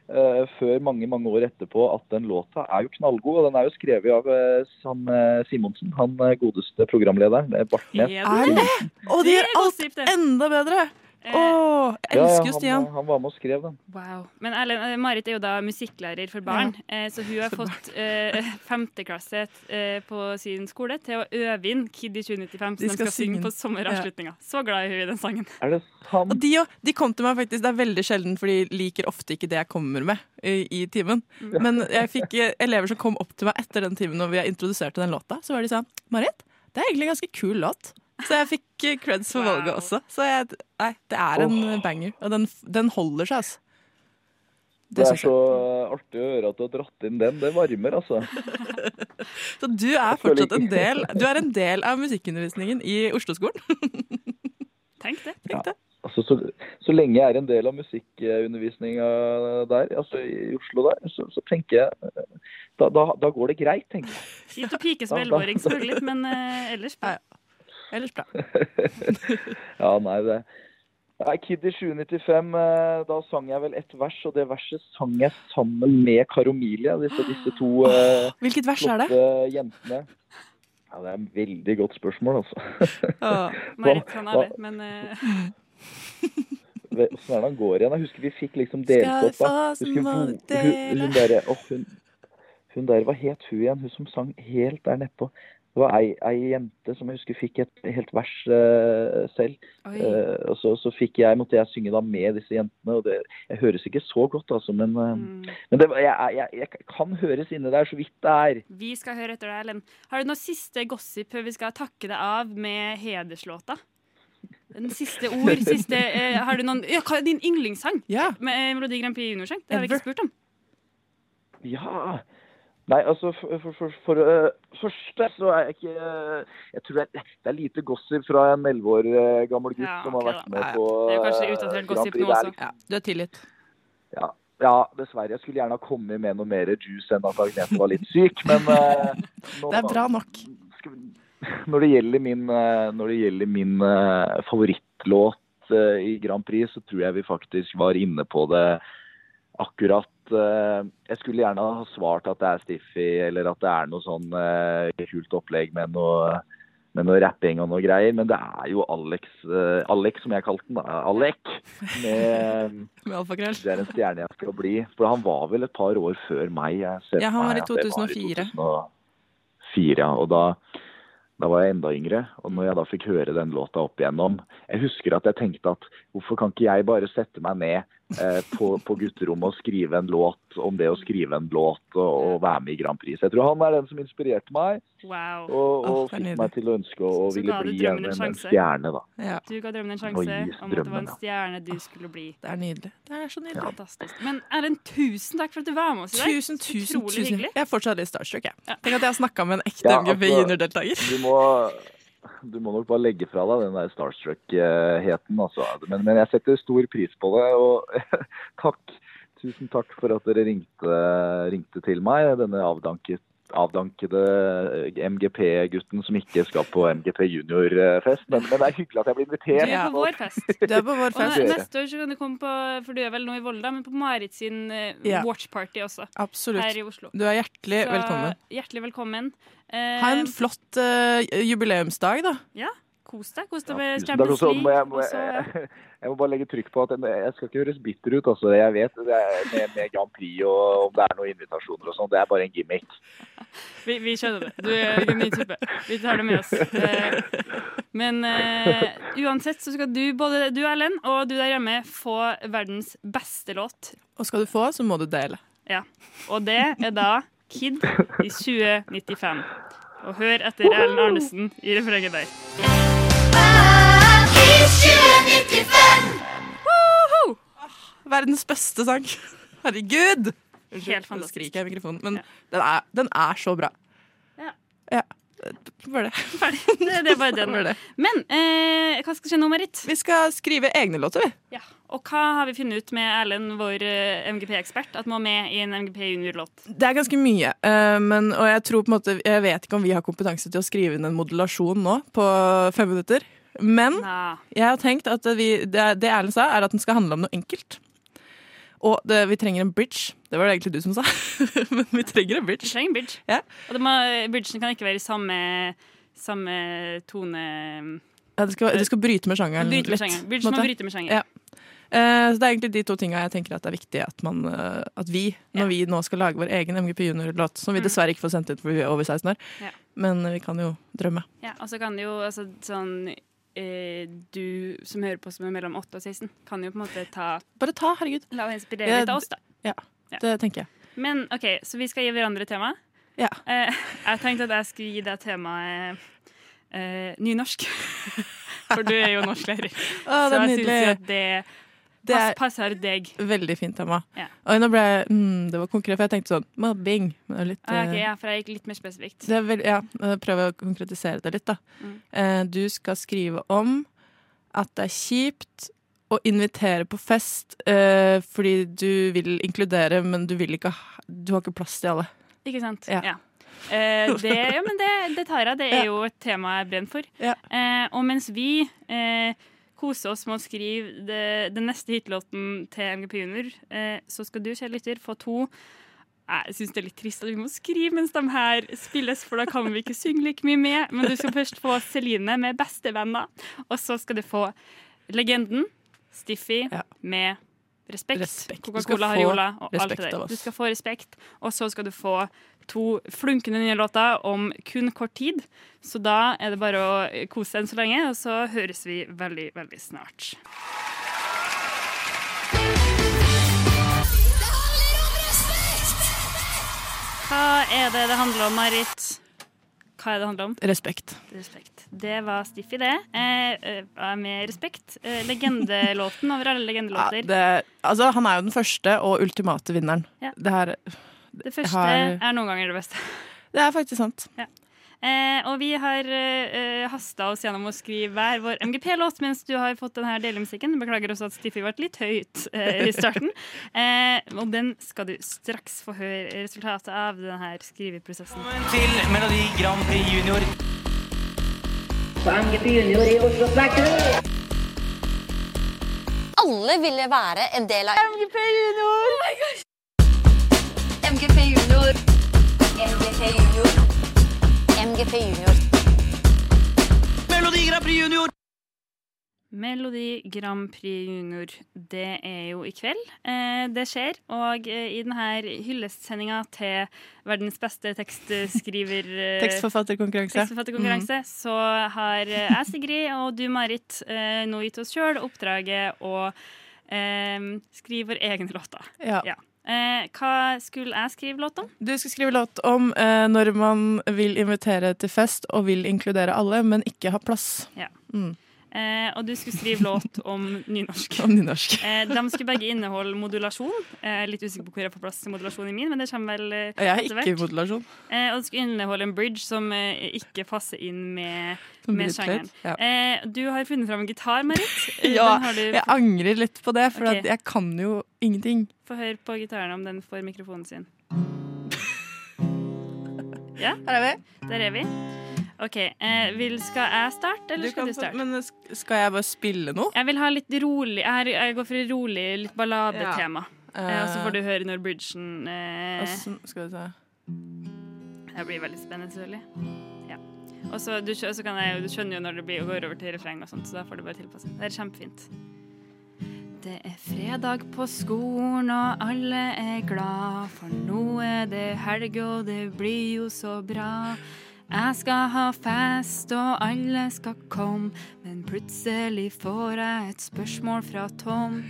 uh, før mange mange år etterpå at den låta er jo knallgod. Og den er jo skrevet av uh, Sam eh, Simonsen, han eh, godeste programlederen. eh, Bartnes. Er det? Og det gjør alt enda bedre! Eh, Åh, jeg Ja, ja, elsker jo ja, Stian. han var med og skrev den. Wow. Men Erlend, eh, Marit er jo da musikklærer for barn, ja. så hun har fått eh, femteklasse eh, på sin skole til å øve inn Kid i 2095, som De de skal skal synge på sommeravslutninga. Så glad er hun i den sangen. Er det sant? Og de, de kom til meg faktisk, Det er veldig sjelden, for de liker ofte ikke det jeg kommer med i, i timen. Men jeg fikk eh, elever som kom opp til meg etter den timen når vi introduserte den låta. Så var de sånn Marit, det er egentlig en ganske kul låt. Så jeg fikk eh, creds for Wow. valget også. Så jeg, nei, det er en oh. banger. Og den, den holder seg, altså. Det er synes så artig å høre at du har dratt inn den. Det varmer, altså. Så du er fortsatt en del Du er en del av musikkundervisningen i Oslo-skolen. Tenk det. Tenk det. Altså, så, så lenge jeg er en del av musikkundervisninga der, altså i Oslo der, så, så tenker jeg eh, da, da, da går det greit, tenker jeg. Kjipt å pike som Ja, elleveåring, selvfølgelig, men uh, ellers bra. Ellers bra. Ja, nei, det Nei, Kid i 795, eh, da sang jeg vel et vers, og det verset sang jeg sammen med Karomilia, disse, disse to eh, Hvilket vers er det? jentene. Ja, Det er et veldig godt spørsmål, altså. Marit er det, men eh, Åssen er det han går igjen? Jeg husker vi fikk liksom delt opp. da. Husker hun, hun, hun der, oh, hun, hun der, hva het hun igjen? Hun som sang helt der nedpå. Det var ei, ei jente som jeg husker fikk et helt vers uh, selv. Eh, og så, så fikk jeg, måtte jeg synge da med disse jentene. og det, Jeg høres ikke så godt, altså, men, uh, Mm. men det, jeg, jeg, jeg kan høres inne der så vidt det er. vi skal høre etter deg, Ellen. Har du noe siste gossip før vi skal takke deg av med hederslåta? Den siste ord, siste Har du noen ja, din yndlingssang? Med eh, Melodi Grand Prix Junior-sang? Det har vi ikke spurt om. Ja Nei, altså for, for, for, for uh, første så er jeg ikke uh, Jeg tror det er, det er lite gossip fra en elleve år øh, gammel gutt Ja, som ok har vært da. med Ja, ja. på Det er kanskje utdatert Grand gossip Prix. nå også. liksom- Du er tilgitt. Ja, ja, dessverre. Jeg skulle gjerne ha kommet med noe mer juice enn at Agnete var litt syk, men nå- Det er bra nok. når det gjelder min, eh, når det gjelder min eh, favorittlåt eh, i Grand Prix, så tror jeg vi faktisk var inne på det akkurat. Eh, Jeg skulle gjerne ha svart at det er Stiffy, eller at det er noe sånn uh, kult opplegg med noe, med noe rapping og noe greier, men det er jo Alex, uh, Alex som jeg kalte den, da. Alek. Med, Med alfakrøll. det er en stjerne jeg skal bli. For han var vel et par år før meg. Ja, han var i at det 2004. 2004, ja. Og da, da var jeg enda yngre. Og når jeg da fikk høre den låta opp igjennom Jeg husker at jeg tenkte at hvorfor kan ikke jeg bare sette meg ned på, på gutterommet og skrive en låt om det å skrive en låt og, og være med i Grand Prix. Jeg tror han er den som inspirerte meg. Wow. Og, og oh, fikk meg til å ønske å, ville bli en, en en, stjerne, da. Du ga drømmen en sjanse om at det var en stjerne du skulle bli. Det er nydelig. Det er så nydelig. Fantastisk. Men Erlend, tusen takk for at du var med oss i dag. Tusen, tusen, tusen. hyggelig. Jeg er fortsatt litt starstruck, jeg. Tenk at jeg har snakka med en ekte Ja, MGP altså, junior-deltaker. Du må, du må nok bare legge fra deg den der starstruck-heten, altså. Men, men jeg setter stor pris på det, og takk. Tusen takk for at dere ringte, ringte til meg, denne avdanket, avdankede MGP-gutten som ikke skal på MGP junior-fest. Men, men det er hyggelig at jeg blir invitert. Du er på vår fest. Du er på vår Og fest. neste år så kan du komme på For du er vel nå i Volda, men på Marit sin eh, Ja. watchparty også. Absolutt. Her i Oslo. Du er hjertelig Så, velkommen. Hjertelig velkommen. Eh, Ha en flott uh, jubileumsdag, da. Ja, kos deg. Kos deg med Champions League. må jeg, må jeg, jeg må bare legge trykk på at jeg, jeg skal ikke høres bitter ut. Altså. Jeg vet det er med, med Grand Prix og om det er noen invitasjoner og sånn. Det er bare en gimmick. Vi, vi skjønner det. Du er en ny type. Vi tar det med oss. Eh, men uh, uansett så skal du, både du Erlend og du der hjemme, få verdens beste låt. Og skal du få, så må du dele. Ja. Og det er da Kid i 2095. Og hør etter Erlend Arnesen i refrenget der. Woohoo! Verdens beste sang. Herregud! Helt nå fantastisk. skriker jeg i mikrofonen. Men den, er, den er så bra. Ja. Ja. Bare det. Ferdig. Det, det er bare den. Bare det. Men eh, hva skal skje nå, Marit? Vi skal skrive egne låter, vi. Ja. Og hva har vi funnet ut med Erlend, vår eh, MGP-ekspert, at må med i en MGP junior-låt? Det er ganske mye. uh, men, og jeg tror på en måte Jeg vet ikke om vi har kompetanse til å skrive inn en modulasjon nå på fem minutter. Men jeg har tenkt at vi, det, det Erlend sa, er at den skal handle om noe enkelt. Og det, vi trenger en bridge. Det var det egentlig du som sa. Men vi trenger en bridge. Vi trenger en bridge. Ja. Og det må, bridgen kan ikke være i samme, samme tone Ja, det, skal, det skal bryte med sjangeren Bryte med litt. sjangeren. må bryte med sjangeren. Ja. Eh, så det er egentlig de to tinga jeg tenker at det er viktig at, man, eh, at vi, når vi nå skal lage vår egen MGP Junior-låt, som vi Mm. dessverre ikke får sendt ut fordi vi er over 16 år, Ja. men vi kan jo drømme. Ja, og så kan det jo altså, sånn eh, Du som hører på som er mellom 8 og 16, kan jo på en måte ta Bare ta, herregud. La deg inspirere litt av oss, da. Ja, Ja. det tenker jeg. Men OK, så vi skal gi hverandre tema. Ja. Eh, jeg tenkte at jeg skulle gi deg temaet eh, nynorsk. For du er jo norsklærer. Å, det så jeg syns at det, Det pass, er- passer deg. Veldig fint tema. Ja. Oi, nå ble jeg mm, Det var konkret, for jeg tenkte sånn mobbing. Litt, Ah, ok, eh, ja, for jeg gikk litt mer spesifikt. det er vel, ja, prøver å konkretisere det litt, da. Mm. Eh, du skal skrive om at det er kjipt å invitere på fest eh, fordi du vil inkludere, men du vil ikke Du har ikke plass til alle. Ikke sant? Ja. Ja. Eh, det, ja, men det, det tar jeg. Det er jo et tema jeg brenner for. Ja. Eh, og mens vi eh, koser oss med å skrive det, den neste hitlåten til MGP Junior, eh, så skal du, kjære lytter, få to. Jeg syns det er litt trist at vi må skrive mens de her spilles, for da kan vi ikke synge like mye med. Men du skal først få Celine med 'Bestevenner', og så skal du få legenden Stiffy med Respekt. Respekt. Coca-Cola, Hariola og alt det der. Du skal få respekt, og så skal du få to flunkende nye låter om kun kort tid. Så da er det bare å kose enn så lenge, og så høres vi veldig, veldig snart. Hva er det det handler om, Marit? Hva er det handler om? Respekt. Respekt. Det var Stiffy, det. Eh, eh, med respekt. Eh, legendelåten over alle Ja, legendelåter. det, altså, han er jo den første og ultimate vinneren. Ja. Det her Det første har- er noen ganger det beste. Det er faktisk sant. Ja. Eh, og vi har eh, hasta oss gjennom å skrive hver vår MGP-låt mens du har fått denne delemusikken. Beklager også at Stiffy ble litt høyt eh, i starten. Eh, og den skal du straks få høre resultatet av denne skriveprosessen. Til Melodi Grand Prix Junior. På MGP Junior i Oslo Spektrum. Alle ville være en del av MGP Junior! MGP Junior. MGP Junior. MGP Junior. Melodi Grand Prix Junior. Melodi Grand Prix Junior, det er jo i kveld. Eh, det skjer. Og eh, i denne hyllestsendinga til verdens beste tekstskriver... eh, Tekstforfatterkonkurranse. tekstforfatterkonkurranse, så har eh, jeg, Sigrid, og du, Marit, eh, nå gitt oss sjøl oppdraget å eh, skrive våre egne låter. Ja. Eh, hva skulle jeg skrive låt om? Du skal skrive låt om eh, når man vil invitere til fest og vil inkludere alle, men ikke ha plass. Ja. Mm. Eh, og du skulle skrive låt om nynorsk. Om nynorsk. Eh, de skulle begge inneholde modulasjon. Eh, litt usikker på hvor jeg får plass til modulasjon i min, men det kommer vel eh, Jeg har ikke modulasjon. Eh, og det skulle inneholde en bridge som eh, ikke passer inn med, med sjangeren. ja. Eh, du har funnet fram en gitar, Marit. Ja, du- jeg angrer litt på det, for okay. at jeg kan jo ingenting. Få høre på gitaren om den får mikrofonen sin. Ja, Der er vi. der er vi. OK. Eh, vil, skal jeg starte, eller Du skal du starte? Men skal jeg bare spille noe? Jeg vil ha litt rolig Jeg, jeg går for et rolig, litt balladetema. Ja. Eh, og så får du høre når bridgen eh, Åssen skal vi se Det blir veldig spennende, selvfølgelig. Ja. Og så du, så kan jeg, du skjønner jo når det blir, går over til refreng og sånt, så da får du bare tilpasse. Det er kjempefint. Det er fredag på skolen, og alle er glad, for nå er det helg, og det blir jo så bra. Jeg skal ha fest, og alle skal komme, men plutselig får jeg et spørsmål fra Tom.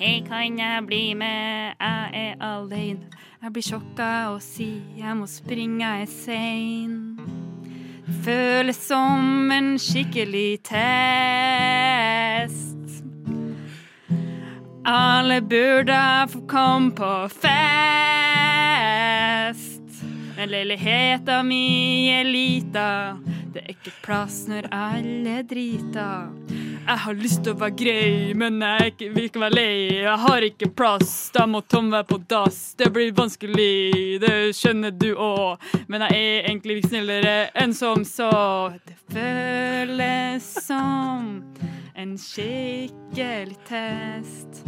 Hei, kan jeg bli med? Jeg er alene. Jeg blir sjokka og sier jeg må springe, jeg er sein. Føles som en skikkelig test. Alle burde få komme på fest. Men leiligheta mi er lita, det er ikke plass når alle driter. Jeg har lyst til å være grei, men jeg ikke- vil ikke være lei. Jeg har ikke plass, da må Tom være på dass. Det blir vanskelig, det skjønner du òg. Men jeg er egentlig litt snillere enn som så. Det føles som en skikkelig test.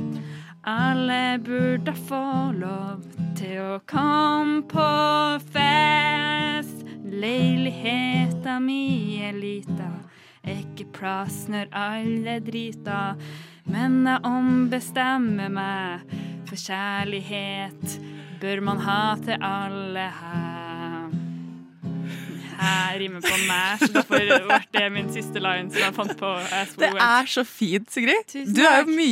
Alle burde få lov til å komme på fest. Leiligheta mi er lita, ikke plass når alle driter. Men jeg ombestemmer meg, for kjærlighet bør man ha til alle her. Her rimer på meg, så derfor ble det min siste line som jeg fant på. as Det went. er så fint, Sigrid. Tusen Du er jo my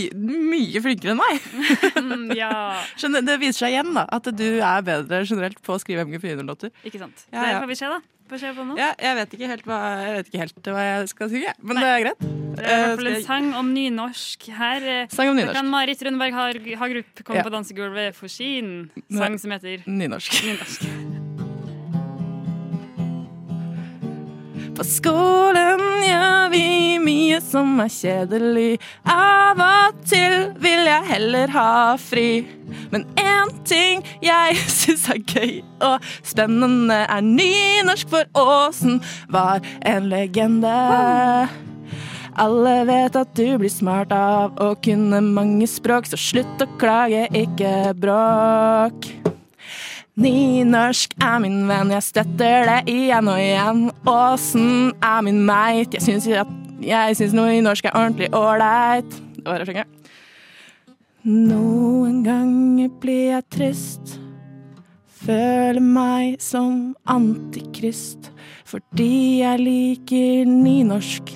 mye, flinkere enn meg. Mm, ja. Skjønner, det viser seg igjen da, at du er bedre generelt på å skrive MG400-låter. Ikke sant. Ja, Det ja. får vi se, da. Får se på nå. Ja, jeg vet ikke helt hva jeg, vet ikke helt hva jeg skal synge, men det er greit. Det er i hvert fall Eh, en sang om nynorsk her. eh, Sang om Da kan Marit Rundberg Har- Hagerup komme Ja. på dansegulvet for sin sang som heter Nynorsk. Nynorsk. På skolen gjør vi mye som er kjedelig. Av og til vil jeg heller ha fri. Men én ting jeg syns er gøy og spennende, er nynorsk, for Åsen var en legende. Alle vet at du blir smart av å kunne mange språk, så slutt å klage, ikke bråk. Nynorsk er min venn, jeg støtter det igjen og igjen. Åsen er min meit, jeg syns, at, jeg syns nynorsk er ordentlig ålreit. Det. Noen ganger blir jeg trist. Føler meg som antikrist fordi jeg liker nynorsk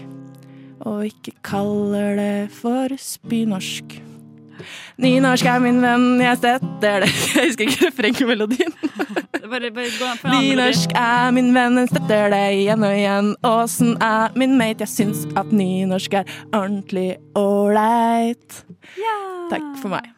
og ikke kaller det for spynorsk. Nynorsk er min venn, jeg støtter det Jeg husker ikke refrengmelodien. Nynorsk er min venn, jeg støtter det igjen og igjen. Åsen er min mate, jeg syns at nynorsk er ordentlig ålreit. Takk for meg.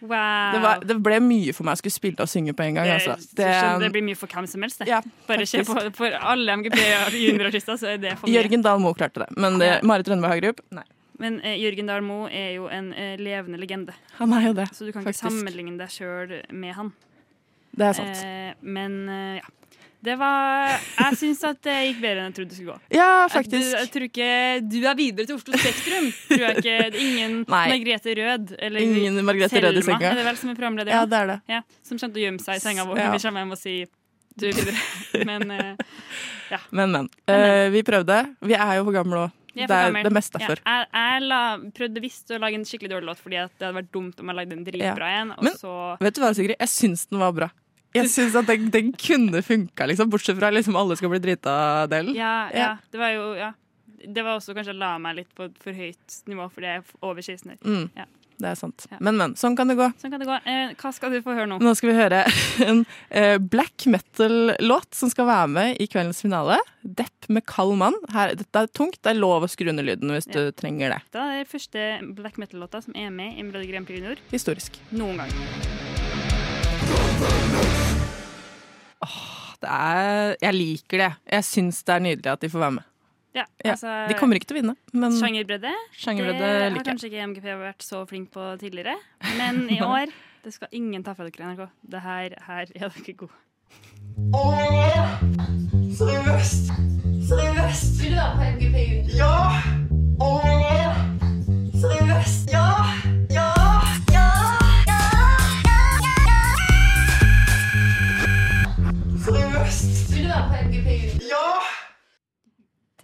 Wow. Det, var, det ble mye for meg å skulle spille og synge på en gang. Altså. Det, det blir mye for hvem som helst. Ja, Bare se på for alle MGP juniorartister, så er det for mye. Jørgen Dahl Moe klarte det, men det. Marit Rønneberg Hagerup nei. Men eh, Jørgen Dahl Moe er jo en eh, levende legende. Han er jo det, Så du kan faktisk. ikke sammenligne deg sjøl med han. Det er sant. Eh, men eh, ja. Det var Jeg syns at det gikk bedre enn jeg trodde det skulle gå. Ja, faktisk. du, jeg tror ikke Du er videre til Oslo Spektrum. Tror jeg ikke. Ingen Nei. Margrethe Rød eller Ingen Margrethe Rød i senga. er det vel som er programleder? Ja, det er det. Ja, som kommer til å gjemme seg i senga vår Ja. når vi kommer hjem og sier du er videre. Men eh, ja. Men, men. Eh, vi prøvde. Vi er jo for gamle òg. Jeg Det er det det meste Ja. Jeg, jeg la, prøvde visst å lage en skikkelig dårlig låt fordi det hadde vært dumt om jeg lagde en dritbra en. Men så vet du hva, Sigrid? Jeg syns den var bra. Jeg syns at den, den kunne funka, liksom. Bortsett fra liksom alle skal bli drita-delen. ja, ja, det var jo ja. Det var også kanskje å la meg litt på et for høyt nivå fordi jeg er over 16 år. Mm. Ja. Det er sant. Men, men. Sånn kan det gå. Sånn kan det gå. Eh, hva skal du få høre nå? Nå skal vi høre en eh, black metal-låt som skal være med i kveldens finale. Depp med kald mann. Her, dette er tungt. Det er lov å skru ned lyden hvis du trenger det. Det er det første black metal-låta som er med i Melodi Grand Prix Junior Historisk. noen gang. Det er, jeg liker det. Jeg syns det er nydelig at de får være med. Ja, Ja. altså, De kommer ikke til å vinne, men Sjangerbredde. Sjangerbredde det har kanskje ikke MGP vært så flink på tidligere, men i år det skal ingen ta fra dere, NRK. Det her, her er dere gode. Seriøst? Seriøst? Vil du være på MGP Ja! Seriøst? Ja!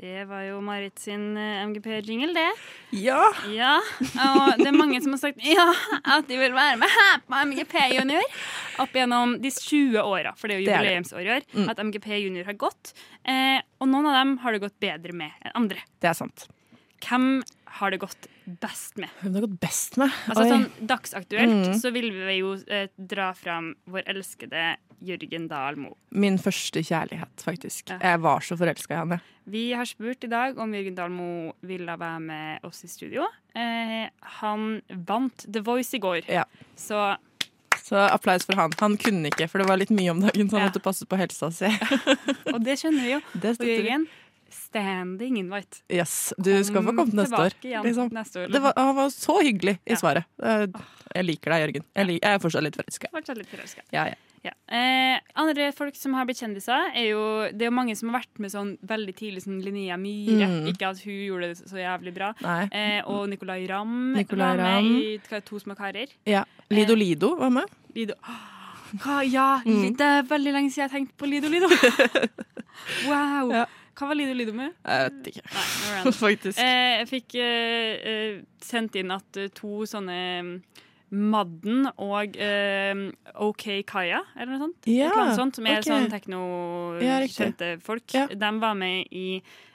Det var jo Marit sin eh, MGP-jingle, det. Ja. ja. Og det er mange som har sagt ja, at de vil være med her på MGP Junior. Opp gjennom de 20 åra, for det er jo jubileumsår i år, Mm. at MGP Junior har gått. Eh, og noen av dem har det gått bedre med enn andre. det er sant. Hvem har det gått best med? Hvem det har gått best med? Altså sånn Dagsaktuelt Mm. så vil vi jo eh, dra fram vår elskede Jørgen Dahl Moe. Min første kjærlighet, faktisk. Jeg var så forelska i han. Vi har spurt i dag om Jørgen Dahl Moe ville være med oss i studio. Eh, han vant The Voice i går, Ja. så Så applaus for han. Han kunne ikke, for det var litt mye om dagen, så han Ja. måtte passe på helsa si. Og det skjønner vi jo. Det Og støtter vi. Standing invite. Yes, du skal få komme neste år. liksom. neste år. Det var, han var så hyggelig i Ja. svaret. Eh, Jeg liker deg, Jørgen. Jeg, lik, jeg er fortsatt litt forelska. Fortsatt litt forelska. Ja, ja. Ja. Eh, andre folk som har blitt kjendiser, er jo Det er jo mange som har vært med sånn veldig tidlig, som Linnea Myhre. Mm. Ikke at hun gjorde det så jævlig bra. Eh, og Nicolay Ramm Nicolai var med i To små karer. ja. Lido Lido var med. Lido. Hva, ja, Mm. det er veldig lenge siden jeg har tenkt på Lido Lido. wow. Hva var Lido Lido med? Jeg vet ikke. Nei. Faktisk. Eh, jeg fikk eh, eh, sendt inn at eh, to sånne mm, Madden og eh, OK Kaya, eller noe sånt. Ja, noe sånt, som er okay. sånn Ja, folk. Ja. De var med i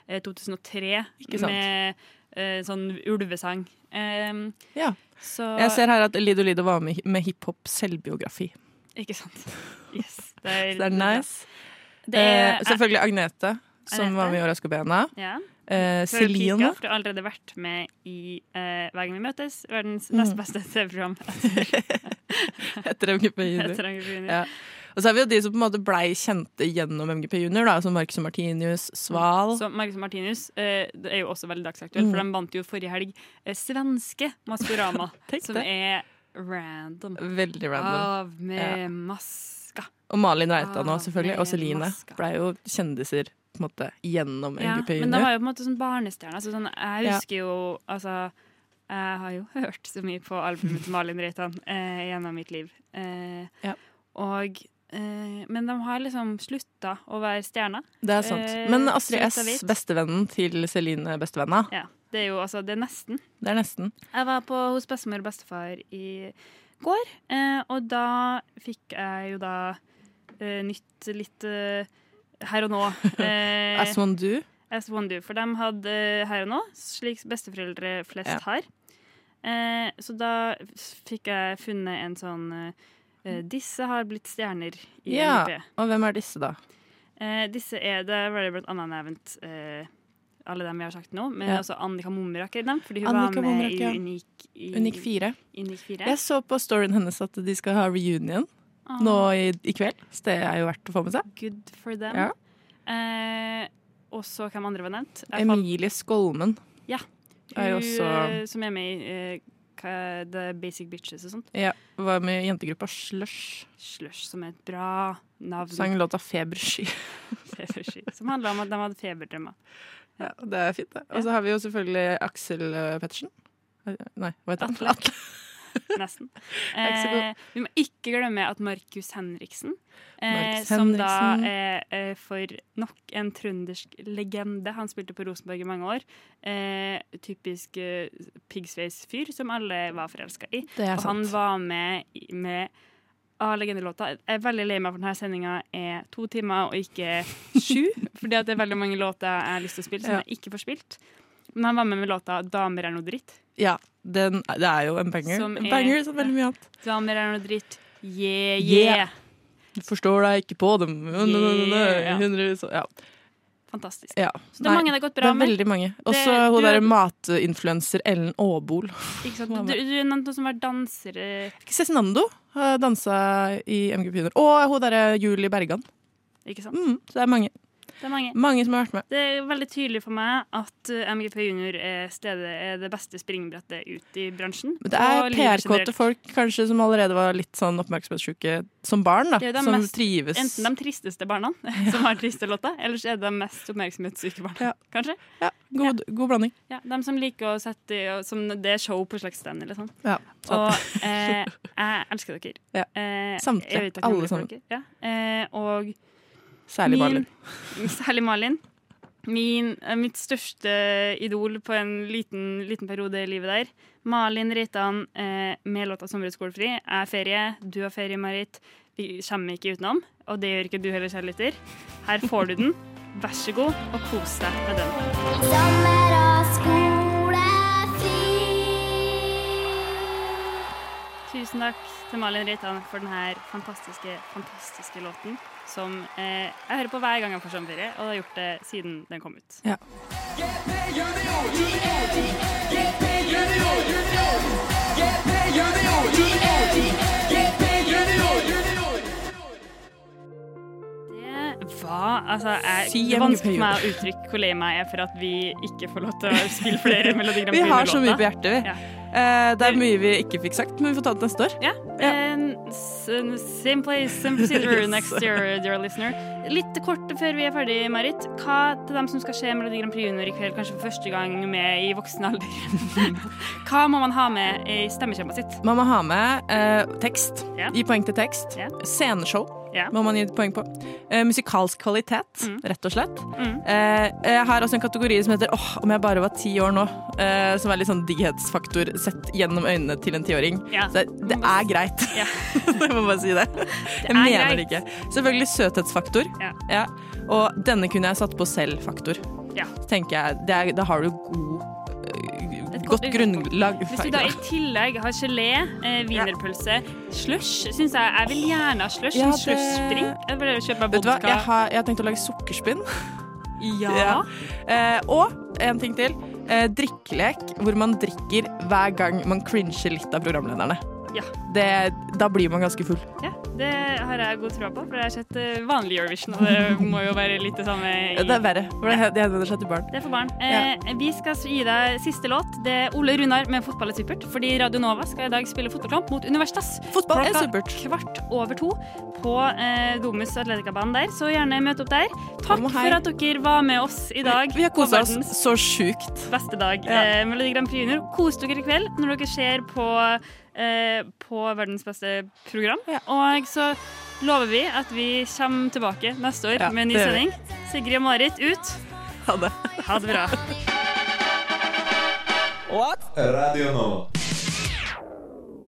eh, 2003 Ikke sant. med eh, sånn ulvesang. Eh, Ja. så Jeg ser her at Lido Lido var med med hiphop selvbiografi. Ikke sant. Yes. Det er, Det er nice. Det er- eh, selvfølgelig Agnete, som var med i Årets Bena. Ja. Uh, Celine. Pika, for du har allerede vært med i uh, Hver gang vi møtes, verdens Mm. nest beste TV-program. Etter MGP Junior. Etter MGP Junior. Ja. Og så har vi jo de som på en måte blei kjente gjennom MGP Junior, da, som Marcus og Martinius, Sval. Så Marcus og Martinius uh, det er jo også veldig dagsaktuelt, Mm. for de vant jo forrige helg eh, svenske Maskorama, som er random. Veldig random. Av med Ja. maska. Og Malin Reitan òg, selvfølgelig. Og Celine. Blei jo kjendiser på en måte gjennom Ja, MGP men det var jo på en måte sånn barnestjerne. Altså sånn, jeg husker jo Altså, jeg har jo hørt så mye på albumet til Malin Reitan eh, gjennom mitt liv. Eh, Ja. Og eh, men de har liksom slutta å være stjerner. Det er sant. Eh, Men Astrid S, bestevennen til Celine Bestevenna, Ja, det er jo altså Det er nesten. det er nesten. Jeg var på hos bestemor og bestefar i går, eh, og da fikk jeg jo da eh, nytt litt her og nå. Eh, As one do. As one do. For de hadde eh, her og nå, slik besteforeldre flest Ja. har. Eh, så da fikk jeg funnet en sånn eh, eh, Disse har blitt stjerner i Ja, MGP. og hvem er disse, da? Eh, disse er det var det blant annet nevnt eh, alle dem vi har sagt nå, men Ja. også Annika Momrak er dem, fordi hun Annika var med Momrak, i Unik, i, Unik 4. Unik 4. Jeg så på storyen hennes at de skal ha reunion. Nå i, i kveld. Så det er jo verdt å få med seg. Good for them. Ja. Eh, og så hvem andre var nevnt? Jeg Emilie Skolmen. Ja. Er også- som er med i eh, The Basic Bitches og sånt. Ja, var med i jentegruppa Slush. Slush, som er et bra navn. Sang låta 'Febersky'. Febersky, som handla om at de hadde feberdrømmer. Ja, det er fint, det. Og så har vi jo selvfølgelig Aksel eh, Pettersen. Eh, Nei, hva heter han? Atle. Nesten. Eh, vi må ikke glemme at Markus Henriksen, eh, Markus som da Henriksen. er eh, for nok en trøndersk legende. Han spilte på Rosenborg i mange år. Eh, typisk eh, piggsveis-fyr som alle var forelska i. Og han var med med av legendelåta. Jeg er veldig lei meg for denne sendinga er to timer og ikke sju. fordi det er veldig mange låter jeg har lyst til å spille som Ja. jeg ikke får spilt. Men han var med med låta 'Damer er noe dritt'. Ja, den, det er jo en banger. Som en er- banger som veldig mye annet. Damer er noe dritt. Yeah, yeah. Yeah. Du forstår deg ikke på dem. Yeah. Hundrevis Ja. Fantastisk. ja. Så det er mange det har gått bra det er med. veldig mange. Også Det- hun derre matinfluenser Ellen Aabol. Ikke sant? Du, du nevnte noen som var dansere. Cezinando har dansa i MGP Junior. Og hun derre Julie Bergan. Ikke sant? Mm, så det er mange. Det er mange. Mange som har vært med. Det er veldig tydelig for meg at uh, MGP Junior er, stedet, er det beste springbrettet ut i bransjen. Men det er PR-kåte folk kanskje som allerede var litt sånn oppmerksomhetssjuke som barn, da. Som mest- trives. Enten de tristeste barna som har triste låter, eller så er det de mest oppmerksomhetssyke barna. Kanskje? Ja, god, god blanding. Ja, de som liker å sette som Det er show på slags stand, liksom. Ja, Og eh, jeg elsker dere. Ja. Eh, Samtlige. Alle sammen. Ja. Eh, og Særlig min- Malin. Særlig Malin. Min, eh, mitt største idol på en liten, liten periode i livet der. Malin Reitan eh, med låta 'Sommer og skolefri'. Jeg har ferie, du har ferie, Marit. Vi kommer ikke utenom. Og det gjør ikke du heller, kjære lytter. Her får du den. Vær så god, og kos deg med den. Sommer og skolefri. Tusen takk til Malin Reitan for denne fantastiske, fantastiske låten. Som eh, jeg hører på hver gang jeg får sommerferie, og har gjort det siden den kom ut. Ja. Det var Altså, jeg, det er vanskelig for meg å uttrykke hvor lei meg er for at vi ikke får lov til å spille flere Melodi Grand Vi har så mye på hjertet, vi. Ja. Eh, det er mye vi ikke fikk sagt, men vi får ta det neste år. Ja. Same place, same procedure next year, dear listener. Litt kort før vi er ferdig, Marit. Hva til dem som skal se Melodi Grand Prix Junior i kveld, kanskje for første gang med i voksen alder? Hva må man ha med i stemmeskjemaet sitt? Man må ha med eh, tekst. Gi poeng til tekst. Ja. Sceneshow Ja. må man gi et poeng på. Eh, musikalsk kvalitet, Mm. rett og slett. Mm. Eh, jeg har også en kategori som heter åh, om jeg bare var ti år nå. Eh, som er litt sånn digghetsfaktor sett gjennom øynene til en tiåring. Yeah. Så det er greit. Yeah. jeg må bare si det. jeg er mener greit. det ikke. Selvfølgelig søthetsfaktor. Ja. Ja. Og denne kunne jeg satt på selv-faktor. Tenker jeg, det er, Da har du god, godt grunnlag. Hvis du da i tillegg har gelé, eh, wienerpølse, slush Syns jeg jeg vil gjerne ha slush. Ja, det- Slushdrink. Jeg vil kjøpe meg vodka. jeg har, jeg har tenkt å lage sukkerspinn. Ja. Eh, og en ting til. Eh, drikkelek hvor man drikker hver gang man cringer litt av programlederne. Ja. Det, da blir man ganske full. Ja, det har jeg god tro på, for jeg har sett eh, vanlig Eurovision, og det må jo være litt det samme i Det er verre, for det henvender seg til barn. Det er for barn. Eh, Vi skal gi deg siste låt. Det er Ole Runar med 'Fotball er supert', fordi Radio Nova skal i dag spille fotballkamp mot Universitas. Fotball er supert. Kvart over to på eh, Domus Atletikabanen der, så gjerne møt opp der. Takk for at dere var med oss i dag. Vi har på kosa oss så sjukt. beste dag. Ja. Eh, Melodi Grand Prix Junior. Kos dere i kveld når dere ser på eh, på verdens beste program. Og så lover vi at vi kommer tilbake neste år Ja, med en ny sending. Sigrid og Marit ut. Ha det. Ha det bra. Radio Nova.